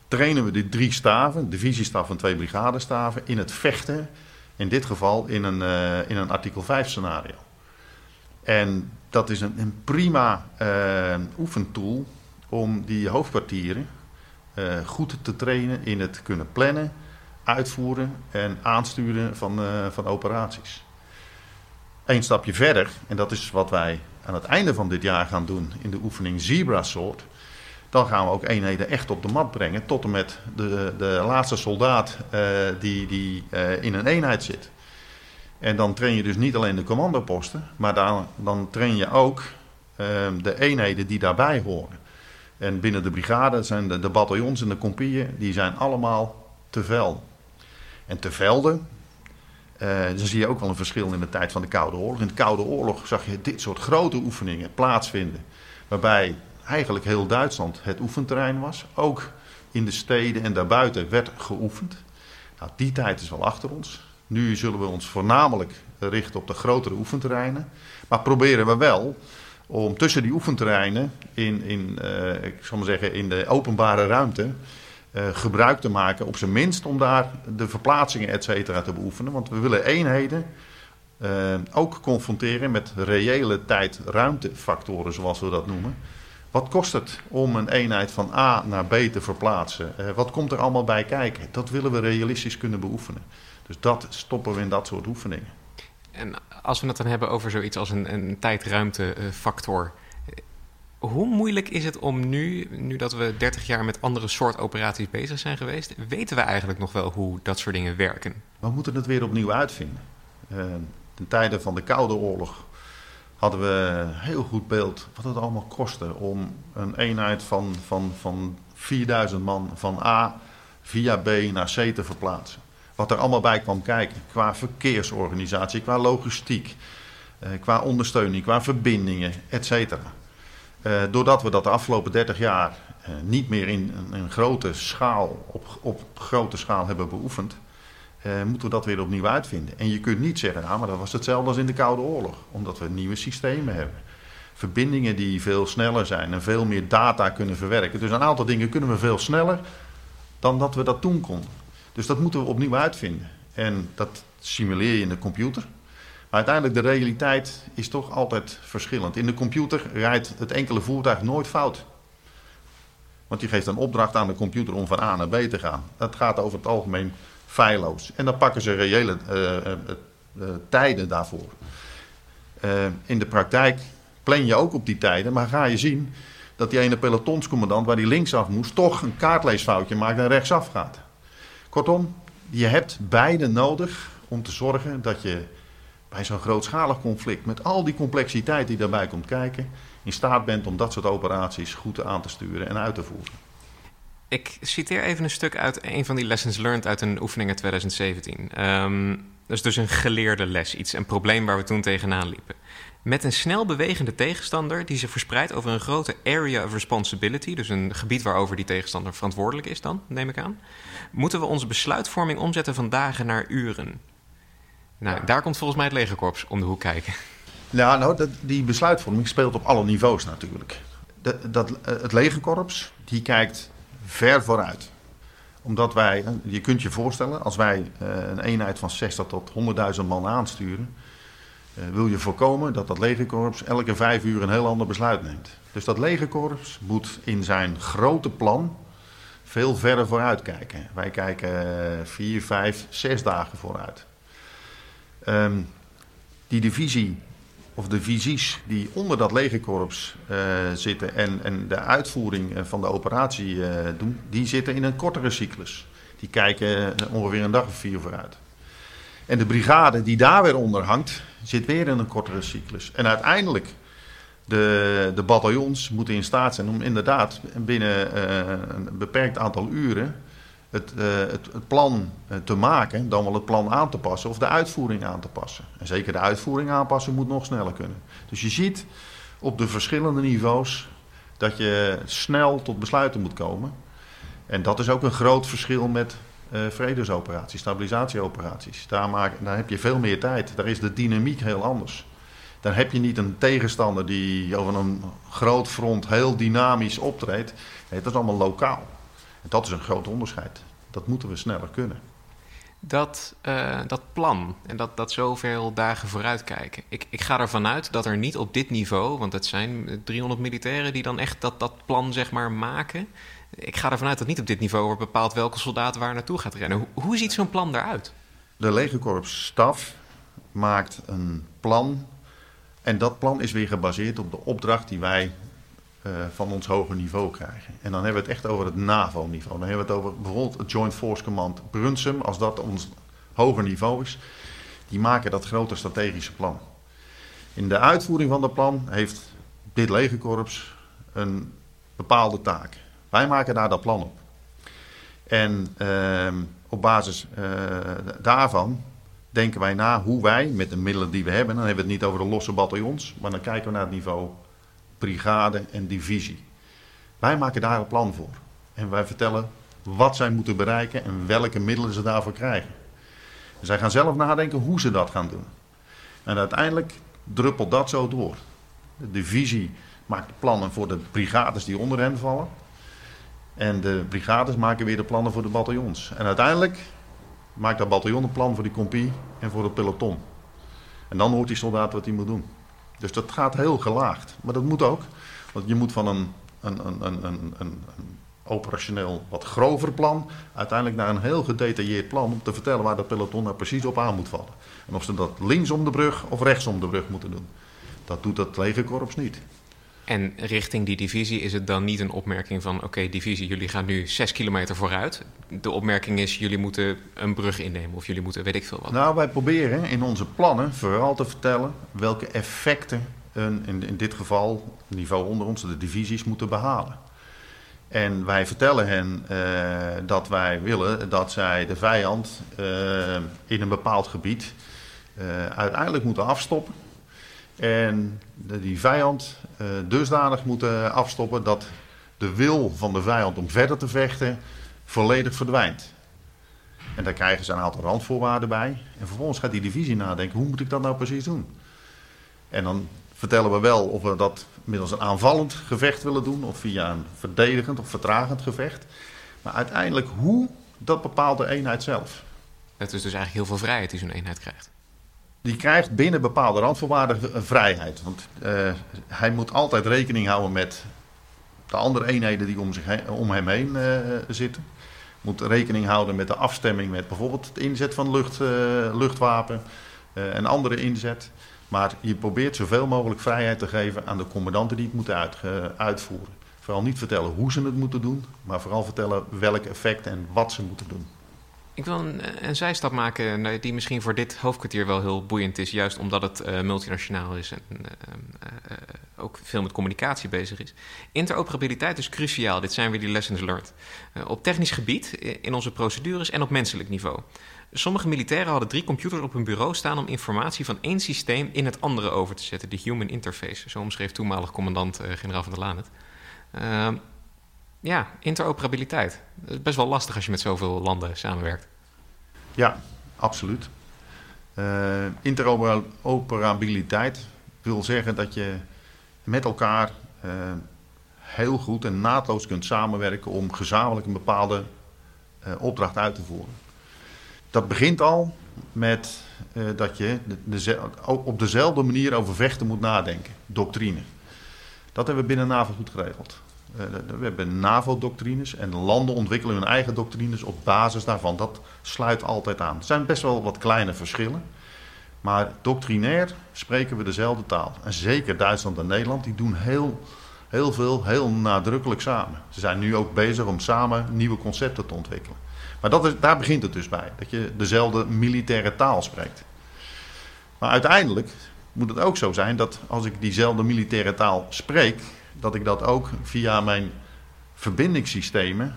A: trainen we die drie staven, divisiestaf en twee brigadestaven, in het vechten. In dit geval in een, uh, in een artikel 5 scenario. En dat is een, een prima uh, oefentool om die hoofdkwartieren uh, goed te trainen in het kunnen plannen, uitvoeren en aansturen van, uh, van operaties. Eén stapje verder, en dat is wat wij aan het einde van dit jaar gaan doen in de oefening Zebra Sword. Dan gaan we ook eenheden echt op de mat brengen, tot en met de, de laatste soldaat die, die in een eenheid zit. En dan train je dus niet alleen de commandoposten, maar dan, dan train je ook uh, de eenheden die daarbij horen. En binnen de brigade zijn de, bataljons en de compieën, die zijn allemaal te velden. En te velden, uh, dan zie je ook wel een verschil in de tijd van de Koude Oorlog. In de Koude Oorlog zag je dit soort grote oefeningen plaatsvinden. Waarbij eigenlijk heel Duitsland het oefenterrein was. Ook in de steden en daarbuiten werd geoefend. Nou, die tijd is wel achter ons. Nu zullen we ons voornamelijk richten op de grotere oefenterreinen. Maar proberen we wel om tussen die oefenterreinen in, in, ik zal maar zeggen, in de openbare ruimte gebruik te maken, op zijn minst om daar de verplaatsingen et cetera te beoefenen. Want we willen eenheden ook confronteren met reële tijd-ruimtefactoren, zoals we dat noemen. Wat kost het om een eenheid van A naar B te verplaatsen? Wat komt er allemaal bij kijken? Dat willen we realistisch kunnen beoefenen. Dus dat stoppen we in dat soort oefeningen.
B: En als we het dan hebben over zoiets als een, een tijd-ruimtefactor. Eh, hoe moeilijk is het om nu, nu dat we 30 jaar met andere soort operaties bezig zijn geweest, weten we eigenlijk nog wel hoe dat soort dingen werken?
A: We moeten het weer opnieuw uitvinden. Uh, ten tijde van de Koude Oorlog hadden we een heel goed beeld wat het allemaal kostte om een eenheid van, van, van 4000 man van A via B naar C te verplaatsen. Wat er allemaal bij kwam kijken qua verkeersorganisatie, qua logistiek, eh, qua ondersteuning, qua verbindingen, et cetera. Eh, doordat we dat de afgelopen 30 jaar eh, niet meer in een, grote schaal, op, op grote schaal hebben beoefend, moeten we dat weer opnieuw uitvinden. En je kunt niet zeggen, nou, maar dat was hetzelfde als in de Koude Oorlog, omdat we nieuwe systemen hebben. Verbindingen die veel sneller zijn en veel meer data kunnen verwerken. Dus een aantal dingen kunnen we veel sneller dan dat we dat toen konden. Dus dat moeten we opnieuw uitvinden. En dat simuleer je in de computer. Maar uiteindelijk de realiteit is toch altijd verschillend. In de computer rijdt het enkele voertuig nooit fout. Want je geeft een opdracht aan de computer om van A naar B te gaan. Dat gaat over het algemeen feilloos. En dan pakken ze reële uh, uh, tijden daarvoor. in de praktijk plan je ook op die tijden, maar ga je zien dat die ene pelotonscommandant waar die linksaf moest, toch een kaartleesfoutje maakt en rechtsaf gaat. Kortom, je hebt beide nodig om te zorgen dat je bij zo'n grootschalig conflict, met al die complexiteit die daarbij komt kijken, in staat bent om dat soort operaties goed aan te sturen en uit te voeren.
B: Ik citeer even een stuk uit een van die lessons learned uit een oefening in 2017. Um, dat is dus een geleerde les, iets, een probleem waar we toen tegenaan liepen. Met een snel bewegende tegenstander die zich verspreidt over een grote area of responsibility, dus een gebied waarover die tegenstander verantwoordelijk is dan, neem ik aan, moeten we onze besluitvorming omzetten van dagen naar uren. Nou, daar komt volgens mij het legerkorps om de hoek kijken.
A: Ja, nou, die besluitvorming speelt op alle niveaus natuurlijk. Dat, dat, het legerkorps, die kijkt ver vooruit. Omdat wij, je kunt je voorstellen, als wij eh, een eenheid van 60 tot 100.000 man aansturen, eh, wil je voorkomen dat dat legerkorps elke vijf uur een heel ander besluit neemt. Dus dat legerkorps moet in zijn grote plan veel verder vooruit kijken. Wij kijken eh, vier, vijf, zes dagen vooruit. Um, die divisie of de visies die onder dat legerkorps uh, zitten en, en de uitvoering eh, van de operatie doen, die zitten in een kortere cyclus. Die kijken ongeveer een dag of vier vooruit. En de brigade die daar weer onder hangt, zit weer in een kortere cyclus. En uiteindelijk, de, de bataljons moeten in staat zijn om inderdaad binnen uh, een beperkt aantal uren het, uh, het, het, plan uh, te maken, dan wel het plan aan te passen of de uitvoering aan te passen. En zeker de uitvoering aanpassen moet nog sneller kunnen. Dus je ziet op de verschillende niveaus dat je snel tot besluiten moet komen. En dat is ook een groot verschil met uh, vredesoperaties, stabilisatieoperaties. Daar, maak, daar heb je veel meer tijd. Daar is de dynamiek heel anders. Dan heb je niet een tegenstander die over een groot front heel dynamisch optreedt. Nee, dat is allemaal lokaal. En dat is een groot onderscheid. Dat moeten we sneller kunnen.
B: Dat, uh, dat plan en dat, dat zoveel dagen vooruitkijken. Ik, ik ga ervan uit dat er niet op dit niveau, want het zijn 300 militairen die dan echt dat, dat plan zeg maar maken. Ik ga ervan uit dat niet op dit niveau wordt bepaald welke soldaat waar naartoe gaat rennen. Hoe, ziet zo'n plan eruit?
A: De legerkorpsstaf maakt een plan. En dat plan is weer gebaseerd op de opdracht die wij uh, van ons hoger niveau krijgen. En dan hebben we het echt over het NAVO-niveau. Dan hebben we het over bijvoorbeeld het Joint Force Command Brunsum, als dat ons hoger niveau is. Die maken dat grote strategische plan. In de uitvoering van dat plan heeft dit legerkorps een bepaalde taak. Wij maken daar dat plan op. En uh, op basis uh, daarvan denken wij na hoe wij met de middelen die we hebben, dan hebben we het niet over de losse bataljons, maar dan kijken we naar het niveau brigade en divisie. Wij maken daar een plan voor. En wij vertellen wat zij moeten bereiken en welke middelen ze daarvoor krijgen. zij gaan zelf nadenken hoe ze dat gaan doen. En uiteindelijk druppelt dat zo door. De divisie maakt plannen voor de brigades die onder hen vallen. En de brigades maken weer de plannen voor de bataljons. En uiteindelijk maakt dat bataljon een plan voor die compie en voor het peloton. En dan hoort die soldaat wat hij moet doen. Dus dat gaat heel gelaagd. Maar dat moet ook. Want je moet van een, een, een, een, een, operationeel wat grover plan uiteindelijk naar een heel gedetailleerd plan om te vertellen waar dat peloton nou precies op aan moet vallen. En of ze dat links om de brug of rechts om de brug moeten doen. Dat doet het legerkorps niet.
B: En richting die divisie is het dan niet een opmerking van: oké, divisie, jullie gaan nu zes kilometer vooruit. De opmerking is: jullie moeten een brug innemen of jullie moeten weet ik veel wat.
A: Nou, wij proberen in onze plannen vooral te vertellen welke effecten een, in, in dit geval niveau onder ons, de divisies, moeten behalen. En wij vertellen hen uh, dat wij willen dat zij de vijand uh, in een bepaald gebied uh, uiteindelijk moeten afstoppen. En die vijand dusdanig moeten afstoppen dat de wil van de vijand om verder te vechten volledig verdwijnt. En daar krijgen ze een aantal randvoorwaarden bij. En vervolgens gaat die divisie nadenken: hoe moet ik dat nou precies doen? En dan vertellen we wel of we dat middels een aanvallend gevecht willen doen, of via een verdedigend of vertragend gevecht. Maar uiteindelijk hoe, dat bepaalt de eenheid zelf.
B: Het is dus eigenlijk heel veel vrijheid die zo'n eenheid krijgt.
A: Die krijgt binnen bepaalde randvoorwaarden vrijheid. Want uh, hij moet altijd rekening houden met de andere eenheden die om, zich om hem heen uh, zitten. Moet rekening houden met de afstemming met bijvoorbeeld het inzet van lucht, uh, luchtwapen en andere inzet. Maar je probeert zoveel mogelijk vrijheid te geven aan de commandanten die het moeten uit, uitvoeren. Vooral niet vertellen hoe ze het moeten doen, maar vooral vertellen welk effect en wat ze moeten doen.
B: Ik wil een, een zijstap maken die misschien voor dit hoofdkwartier wel heel boeiend is, juist omdat het uh, multinationaal is en uh, uh, ook veel met communicatie bezig is. Interoperabiliteit is cruciaal, dit zijn weer die lessons learned. op technisch gebied, in onze procedures en op menselijk niveau. Sommige militairen hadden drie computers op hun bureau staan om informatie van één systeem in het andere over te zetten. De human interface, zo omschreef toenmalig commandant generaal van der Laan het. Ja, interoperabiliteit. Dat is best wel lastig als je met zoveel landen samenwerkt.
A: Ja, absoluut. Uh, interoperabiliteit wil zeggen dat je met elkaar uh, heel goed en naadloos kunt samenwerken om gezamenlijk een bepaalde uh, opdracht uit te voeren. Dat begint al met dat je op dezelfde manier over vechten moet nadenken. Doctrine. Dat hebben we binnen NAVO goed geregeld. Uh, we hebben NAVO-doctrines en landen ontwikkelen hun eigen doctrines op basis daarvan. Dat sluit altijd aan. Er zijn best wel wat kleine verschillen. Maar doctrinair spreken we dezelfde taal. En zeker Duitsland en Nederland, die doen heel, heel veel, heel nadrukkelijk samen. Ze zijn nu ook bezig om samen nieuwe concepten te ontwikkelen. Maar dat is, daar begint het dus bij. Dat je dezelfde militaire taal spreekt. Maar uiteindelijk moet het ook zo zijn dat als ik diezelfde militaire taal spreek, dat ik dat ook via mijn verbindingssystemen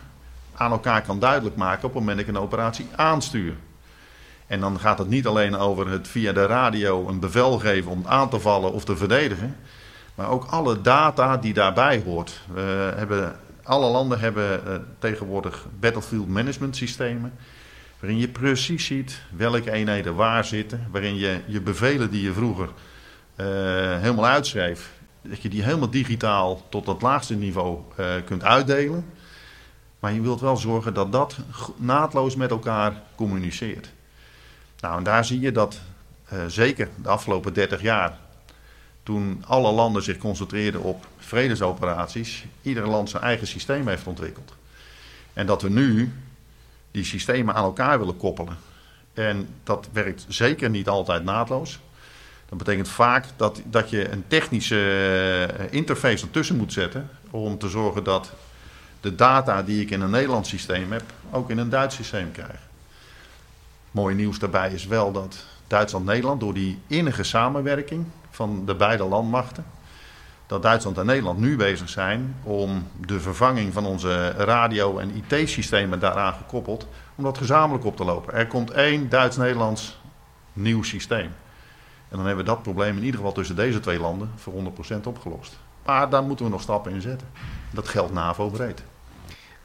A: aan elkaar kan duidelijk maken op het moment dat ik een operatie aanstuur. En dan gaat het niet alleen over het via de radio een bevel geven om aan te vallen of te verdedigen. Maar ook alle data die daarbij hoort. We hebben alle landen hebben uh, tegenwoordig battlefield management systemen. Waarin je precies ziet welke eenheden waar zitten. Waarin je je bevelen die je vroeger uh, helemaal uitschreef. Dat je die helemaal digitaal tot het laagste niveau uh, kunt uitdelen. Maar je wilt wel zorgen dat dat naadloos met elkaar communiceert. Nou, en daar zie je dat zeker de afgelopen 30 jaar toen alle landen zich concentreerden op vredesoperaties, ieder land zijn eigen systeem heeft ontwikkeld. En dat we nu die systemen aan elkaar willen koppelen. En dat werkt zeker niet altijd naadloos. Dat betekent vaak dat, dat je een technische eh, interface ertussen moet zetten om te zorgen dat de data die ik in een Nederlands systeem heb, ook in een Duits systeem krijg. Mooi nieuws daarbij is wel dat Duitsland-Nederland door die innige samenwerking van de beide landmachten. Dat Duitsland en Nederland nu bezig zijn om de vervanging van onze radio- en IT-systemen daaraan gekoppeld, om dat gezamenlijk op te lopen. Er komt één Duits-Nederlands nieuw systeem. En dan hebben we dat probleem in ieder geval tussen deze twee landen voor 100% opgelost. Maar daar moeten we nog stappen in zetten. Dat geldt NAVO breed.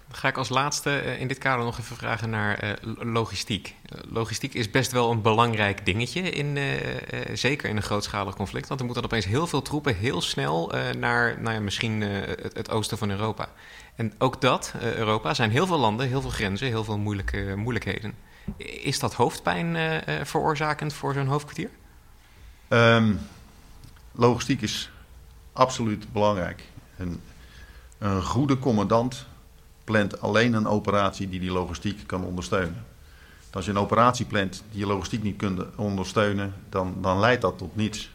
B: Dan ga ik als laatste eh, in dit kader nog even vragen naar uh, logistiek. logistiek is best wel een belangrijk dingetje, in, zeker in een grootschalig conflict. Want er moeten opeens heel veel troepen heel snel naar nou ja, misschien het, het, oosten van Europa. En ook dat, Europa, zijn heel veel landen, heel veel grenzen, heel veel moeilijke, moeilijkheden. Is dat hoofdpijn veroorzakend voor zo'n hoofdkwartier?
A: Um, logistiek is absoluut belangrijk. Een, een goede commandant plant alleen een operatie die die logistiek kan ondersteunen. Als je een operatie plant die je logistiek niet kunt ondersteunen, dan, dan leidt dat tot niets.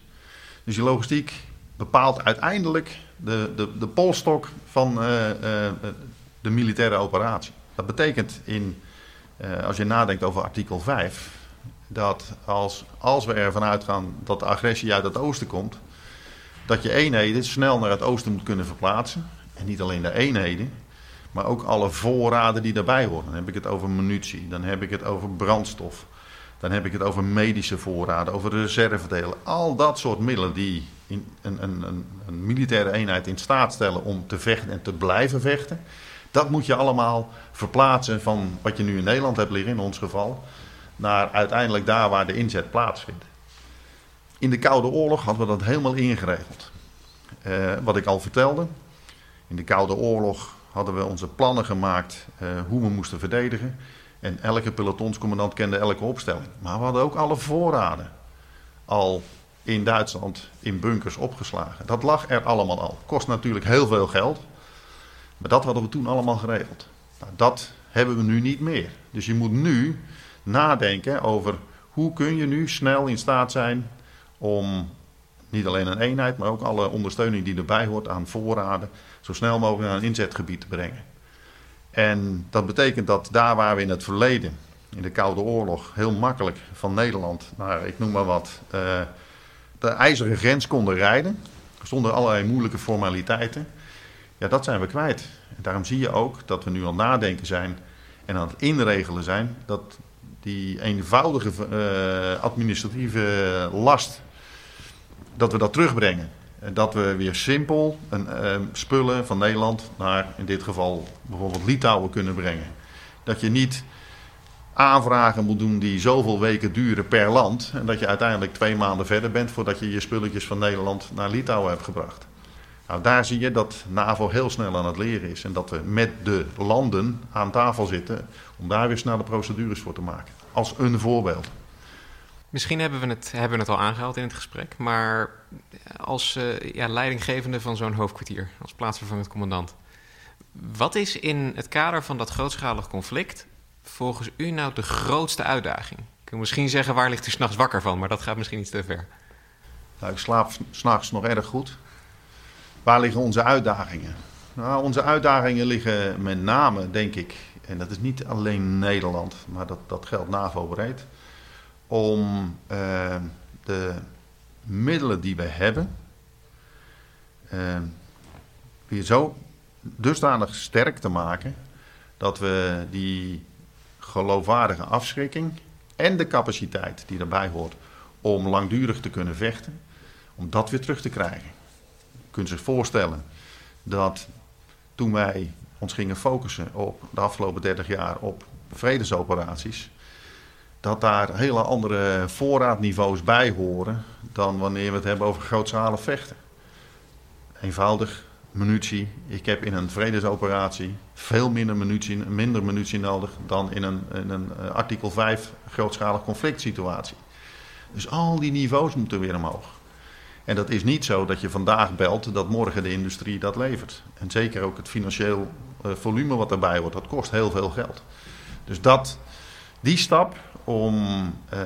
A: Dus je logistiek bepaalt uiteindelijk de, de, de polstok van uh, uh, de militaire operatie. Dat betekent, in, als je nadenkt over artikel 5, dat als, als we ervan uitgaan dat de agressie uit het oosten komt, dat je eenheden snel naar het oosten moet kunnen verplaatsen. En niet alleen de eenheden, maar ook alle voorraden die daarbij horen. Dan heb ik het over munitie, dan heb ik het over brandstof, dan heb ik het over medische voorraden, over reservedelen. Al dat soort middelen die een, een, een, een militaire eenheid in staat stellen om te vechten en te blijven vechten. Dat moet je allemaal verplaatsen van wat je nu in Nederland hebt liggen, in ons geval, naar uiteindelijk daar waar de inzet plaatsvindt. In de Koude Oorlog hadden we dat helemaal ingeregeld. Uh, wat ik al vertelde, in de Koude Oorlog hadden we onze plannen gemaakt uh, hoe we moesten verdedigen. En elke pelotonscommandant kende elke opstelling. Maar we hadden ook alle voorraden al in Duitsland in bunkers opgeslagen. Dat lag er allemaal al. Kost natuurlijk heel veel geld. Maar dat hadden we toen allemaal geregeld. Nou, dat hebben we nu niet meer. Dus je moet nu nadenken over hoe kun je nu snel in staat zijn om niet alleen een eenheid, maar ook alle ondersteuning die erbij hoort aan voorraden, zo snel mogelijk naar een inzetgebied te brengen. En dat betekent dat daar waar we in het verleden, in de Koude Oorlog, heel makkelijk van Nederland naar, ik noem maar wat, uh, de ijzeren grens konden rijden, zonder allerlei moeilijke formaliteiten, ja, dat zijn we kwijt. En daarom zie je ook dat we nu aan nadenken zijn en aan het inregelen zijn dat die eenvoudige uh, administratieve last dat we dat terugbrengen. En dat we weer simpel een, uh, spullen van Nederland naar in dit geval bijvoorbeeld Litouwen kunnen brengen. Dat je niet aanvragen moet doen die zoveel weken duren per land. En dat je uiteindelijk twee maanden verder bent voordat je je spulletjes van Nederland naar Litouwen hebt gebracht. Nou, daar zie je dat NAVO heel snel aan het leren is. En dat we met de landen aan tafel zitten om daar weer snelle procedures voor te maken. Als een voorbeeld.
B: Misschien hebben we het, hebben we het al aangehaald in het gesprek, maar als uh, ja, leidinggevende van zo'n hoofdkwartier, als plaatsvervangend commandant, wat is in het kader van dat grootschalig conflict volgens u nou de grootste uitdaging? Ik kan misschien zeggen waar ligt u s'nachts wakker van, maar dat gaat misschien iets te ver.
A: Nou, ik slaap s'nachts nog erg goed. Waar liggen onze uitdagingen? Nou, onze uitdagingen liggen met name, denk ik, en dat is niet alleen Nederland, maar dat, dat geldt NAVO breed om uh, de middelen die we hebben uh, weer zo dusdanig sterk te maken dat we die geloofwaardige afschrikking en de capaciteit die daarbij hoort om langdurig te kunnen vechten, om dat weer terug te krijgen. Je kunt zich voorstellen dat toen wij ons gingen focussen op de afgelopen 30 jaar op vredesoperaties, dat daar hele andere voorraadniveaus bij horen dan wanneer we het hebben over grootschalig vechten. Eenvoudig, munitie. Ik heb in een vredesoperatie veel minder munitie, minder munitie nodig dan in een, in een eh, artikel 5 grootschalig conflict situatie. Dus al die niveaus moeten weer omhoog. En dat is niet zo dat je vandaag belt dat morgen de industrie dat levert. En zeker ook het financieel volume wat daarbij wordt, dat kost heel veel geld. Dus dat, die stap om uh,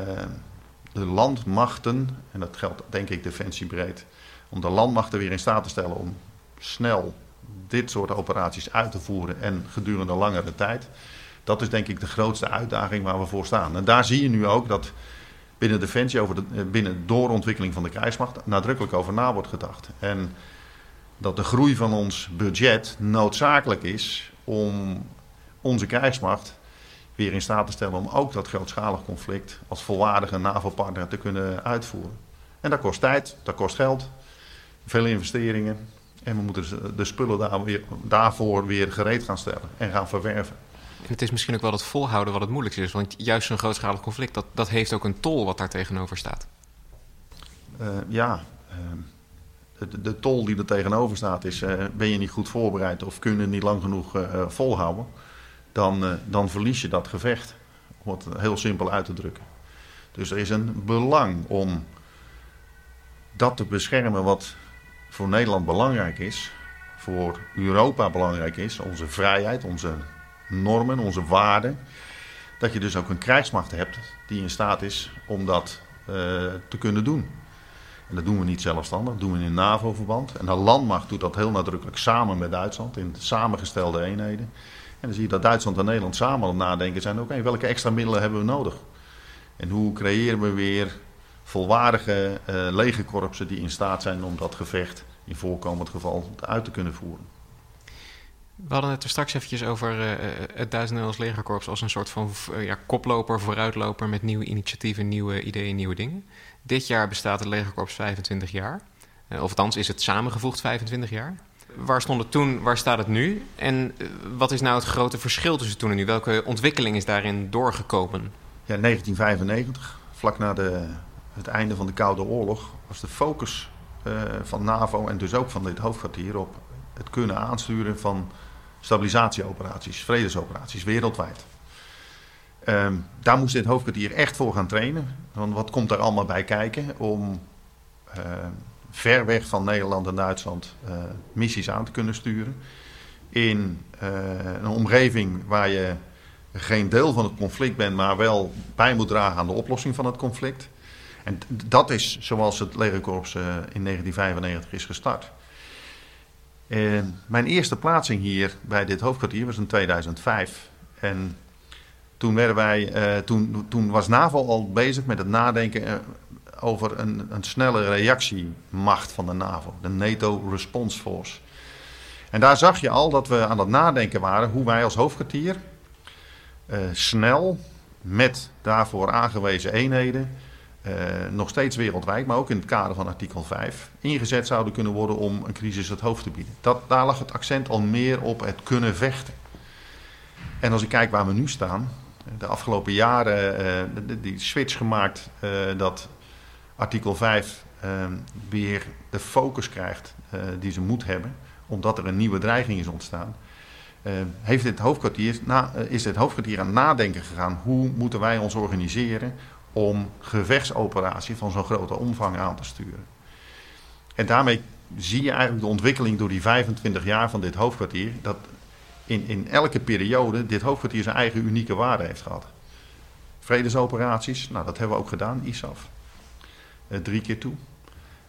A: de landmachten, en dat geldt denk ik defensiebreed, om de landmachten weer in staat te stellen om snel dit soort operaties uit te voeren en gedurende langere tijd. Dat is denk ik de grootste uitdaging waar we voor staan. En daar zie je nu ook dat binnen Defensie, over de, eh, binnen doorontwikkeling van de krijgsmacht, nadrukkelijk over na wordt gedacht. En dat de groei van ons budget noodzakelijk is om onze krijgsmacht weer in staat te stellen om ook dat grootschalig conflict als volwaardige NAVO-partner te kunnen uitvoeren. En dat kost tijd, dat kost geld, veel investeringen. En we moeten de spullen daar weer, daarvoor weer gereed gaan stellen en gaan verwerven.
B: En het is misschien ook wel het volhouden wat het moeilijkste is. Want juist zo'n grootschalig conflict, dat, dat heeft ook een tol wat daar tegenover staat.
A: Uh, ja, uh, de, tol die er tegenover staat is... Uh, ben je niet goed voorbereid of kun je niet lang genoeg volhouden... Dan, dan verlies je dat gevecht. Om het heel simpel uit te drukken. Dus er is een belang om dat te beschermen wat voor Nederland belangrijk is, voor Europa belangrijk is, onze vrijheid, onze normen, onze waarden. Dat je dus ook een krijgsmacht hebt die in staat is om dat te kunnen doen. En dat doen we niet zelfstandig, dat doen we in NAVO-verband. En de landmacht doet dat heel nadrukkelijk samen met Duitsland in samengestelde eenheden. En dan zie je dat Duitsland en Nederland samen aan het nadenken zijn: oké, welke extra middelen hebben we nodig? En hoe creëren we weer volwaardige uh, legerkorpsen die in staat zijn om dat gevecht in voorkomend geval uit te kunnen voeren.
B: We hadden het er straks eventjes over uh, het Duits Nederlands legerkorps als een soort van ja, koploper, vooruitloper met nieuwe initiatieven, nieuwe ideeën, nieuwe dingen. Dit jaar bestaat het legerkorps 25 jaar. Uh, of althans is het samengevoegd 25 jaar. Waar stond het toen, waar staat het nu? En wat is nou het grote verschil tussen toen en nu? Welke ontwikkeling is daarin doorgekomen?
A: Ja, 1995, vlak na de het einde van de Koude Oorlog was de focus uh, van NAVO en dus ook van dit hoofdkwartier op het kunnen aansturen van stabilisatieoperaties, vredesoperaties wereldwijd. Um, daar moest dit hoofdkwartier echt voor gaan trainen. Want wat komt er allemaal bij kijken om uh, ver weg van Nederland en Duitsland uh, missies aan te kunnen sturen. In een omgeving waar je geen deel van het conflict bent, maar wel bij moet dragen aan de oplossing van het conflict. En dat is zoals het legerkorps uh, in 1995 is gestart. En mijn eerste plaatsing hier bij dit hoofdkwartier was in 2005. En toen, werden wij, uh, toen, toen was NAVO al bezig met het nadenken uh, over een, een snelle reactiemacht van de NAVO, de NATO Response Force. En daar zag je al dat we aan het nadenken waren hoe wij als hoofdkwartier snel met daarvoor aangewezen eenheden nog steeds wereldwijd, maar ook in het kader van artikel 5, ingezet zouden kunnen worden om een crisis het hoofd te bieden. Dat, daar lag het accent al meer op het kunnen vechten. En als ik kijk waar we nu staan, de afgelopen jaren uh, die switch gemaakt uh, dat artikel 5 weer de focus krijgt die ze moet hebben, omdat er een nieuwe dreiging is ontstaan. heeft dit hoofdkwartier, is dit hoofdkwartier aan het nadenken gegaan hoe moeten wij ons organiseren om gevechtsoperatie van zo'n grote omvang aan te sturen. En daarmee zie je eigenlijk de ontwikkeling door die 25 jaar van dit hoofdkwartier, dat in, in elke periode dit hoofdkwartier zijn eigen unieke waarde heeft gehad. Vredesoperaties, nou dat hebben we ook gedaan, ISAF. Uh, drie keer toe.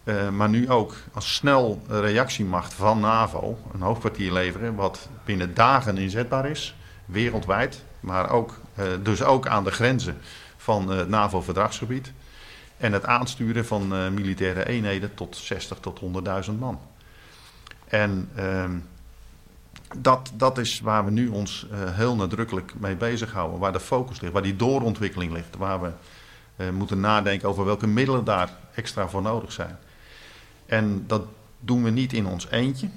A: Uh, maar nu ook als snel reactiemacht van NAVO een hoofdkwartier leveren, wat binnen dagen inzetbaar is, wereldwijd, maar ook, uh, dus ook aan de grenzen van het NAVO-verdragsgebied. En het aansturen van militaire eenheden tot 60 tot 100.000 man. En uh, dat, dat is waar we nu ons uh, heel nadrukkelijk mee bezighouden. Waar de focus ligt, waar die doorontwikkeling ligt. Waar we uh, moeten nadenken over welke middelen daar extra voor nodig zijn. En dat doen we niet in ons eentje.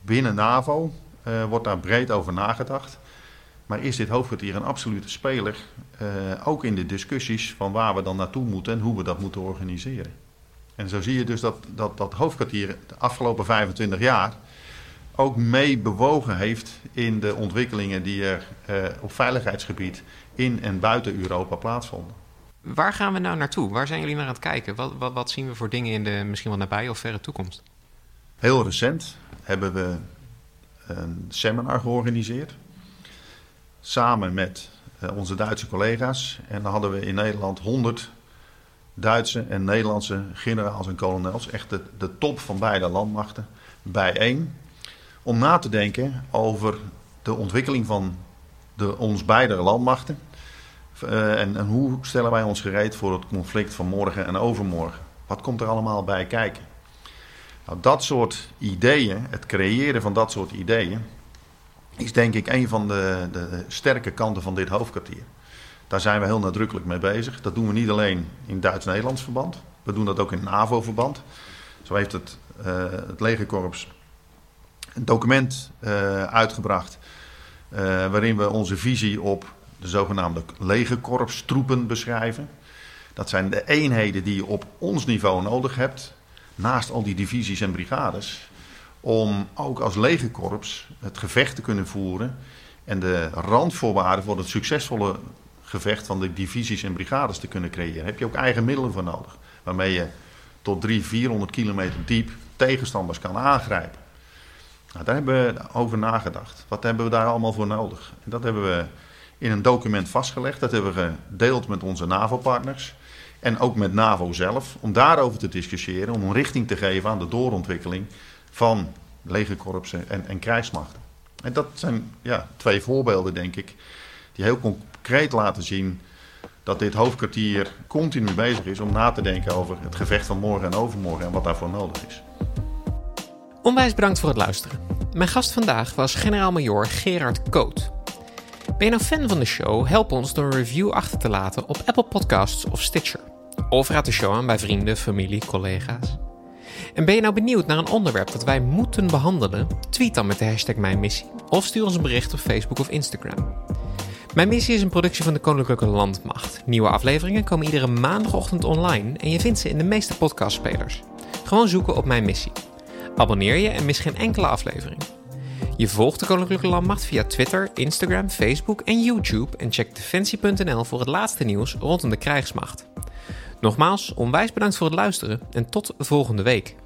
A: Binnen NAVO wordt daar breed over nagedacht. Maar is dit hoofdkwartier een absolute speler, ook in de discussies van waar we dan naartoe moeten en hoe we dat moeten organiseren. En zo zie je dus dat dat, dat hoofdkwartier de afgelopen 25 jaar ook mee bewogen heeft in de ontwikkelingen die er uh, op veiligheidsgebied in en buiten Europa plaatsvonden.
B: Waar gaan we nou naartoe? Waar zijn jullie naar aan het kijken? Wat, wat, wat zien we voor dingen in de misschien wel nabije of verre toekomst?
A: Heel recent hebben we een seminar georganiseerd samen met uh, onze Duitse collega's. En dan hadden we in Nederland 100 Duitse en Nederlandse generaals en kolonels, echt de, de top van beide landmachten, bijeen. Om na te denken over de ontwikkeling van de, ons beide landmachten. Uh, en, en, hoe stellen wij ons gereed voor het conflict van morgen en overmorgen? Wat komt er allemaal bij kijken? Nou, dat soort ideeën, het creëren van dat soort ideeën, is denk ik een van de, de sterke kanten van dit hoofdkwartier. Daar zijn we heel nadrukkelijk mee bezig. Dat doen we niet alleen in Duits-Nederlands verband. We doen dat ook in NAVO-verband. Zo heeft het, uh, het legerkorps een document uitgebracht waarin we onze visie op de zogenaamde legerkorpstroepen beschrijven. Dat zijn de eenheden die je op ons niveau nodig hebt, naast al die divisies en brigades, om ook als legerkorps het gevecht te kunnen voeren en de randvoorwaarden voor het succesvolle gevecht van de divisies en brigades te kunnen creëren. Heb je ook eigen middelen voor nodig, waarmee je tot 300, 400 kilometer diep tegenstanders kan aangrijpen. Nou, daar hebben we over nagedacht. Wat hebben we daar allemaal voor nodig? En dat hebben we in een document vastgelegd. Dat hebben we gedeeld met onze NAVO-partners. En ook met NAVO zelf. Om daarover te discussiëren. Om een richting te geven aan de doorontwikkeling van legerkorpsen en, en krijgsmachten. En dat zijn ja, twee voorbeelden, denk ik. Die heel concreet laten zien dat dit hoofdkwartier continu bezig is om na te denken over het gevecht van morgen en overmorgen en wat daarvoor nodig is.
B: Onwijs bedankt voor het luisteren. Mijn gast vandaag was generaal-majoor Gerard Koot. Ben je nou fan van de show? Help ons door een review achter te laten op Apple Podcasts of Stitcher. Of raad de show aan bij vrienden, familie, collega's. En ben je nou benieuwd naar een onderwerp dat wij moeten behandelen? Tweet dan met de hashtag Mijn Missie of stuur ons een bericht op Facebook of Instagram. Mijn Missie is een productie van de Koninklijke Landmacht. Nieuwe afleveringen komen iedere maandagochtend online en je vindt ze in de meeste podcastspelers. Gewoon zoeken op Mijn Missie. Abonneer je en mis geen enkele aflevering. Je volgt de Koninklijke Landmacht via Twitter, Instagram, Facebook en YouTube en check defensie.nl voor het laatste nieuws rondom de krijgsmacht. Nogmaals, onwijs bedankt voor het luisteren en tot volgende week.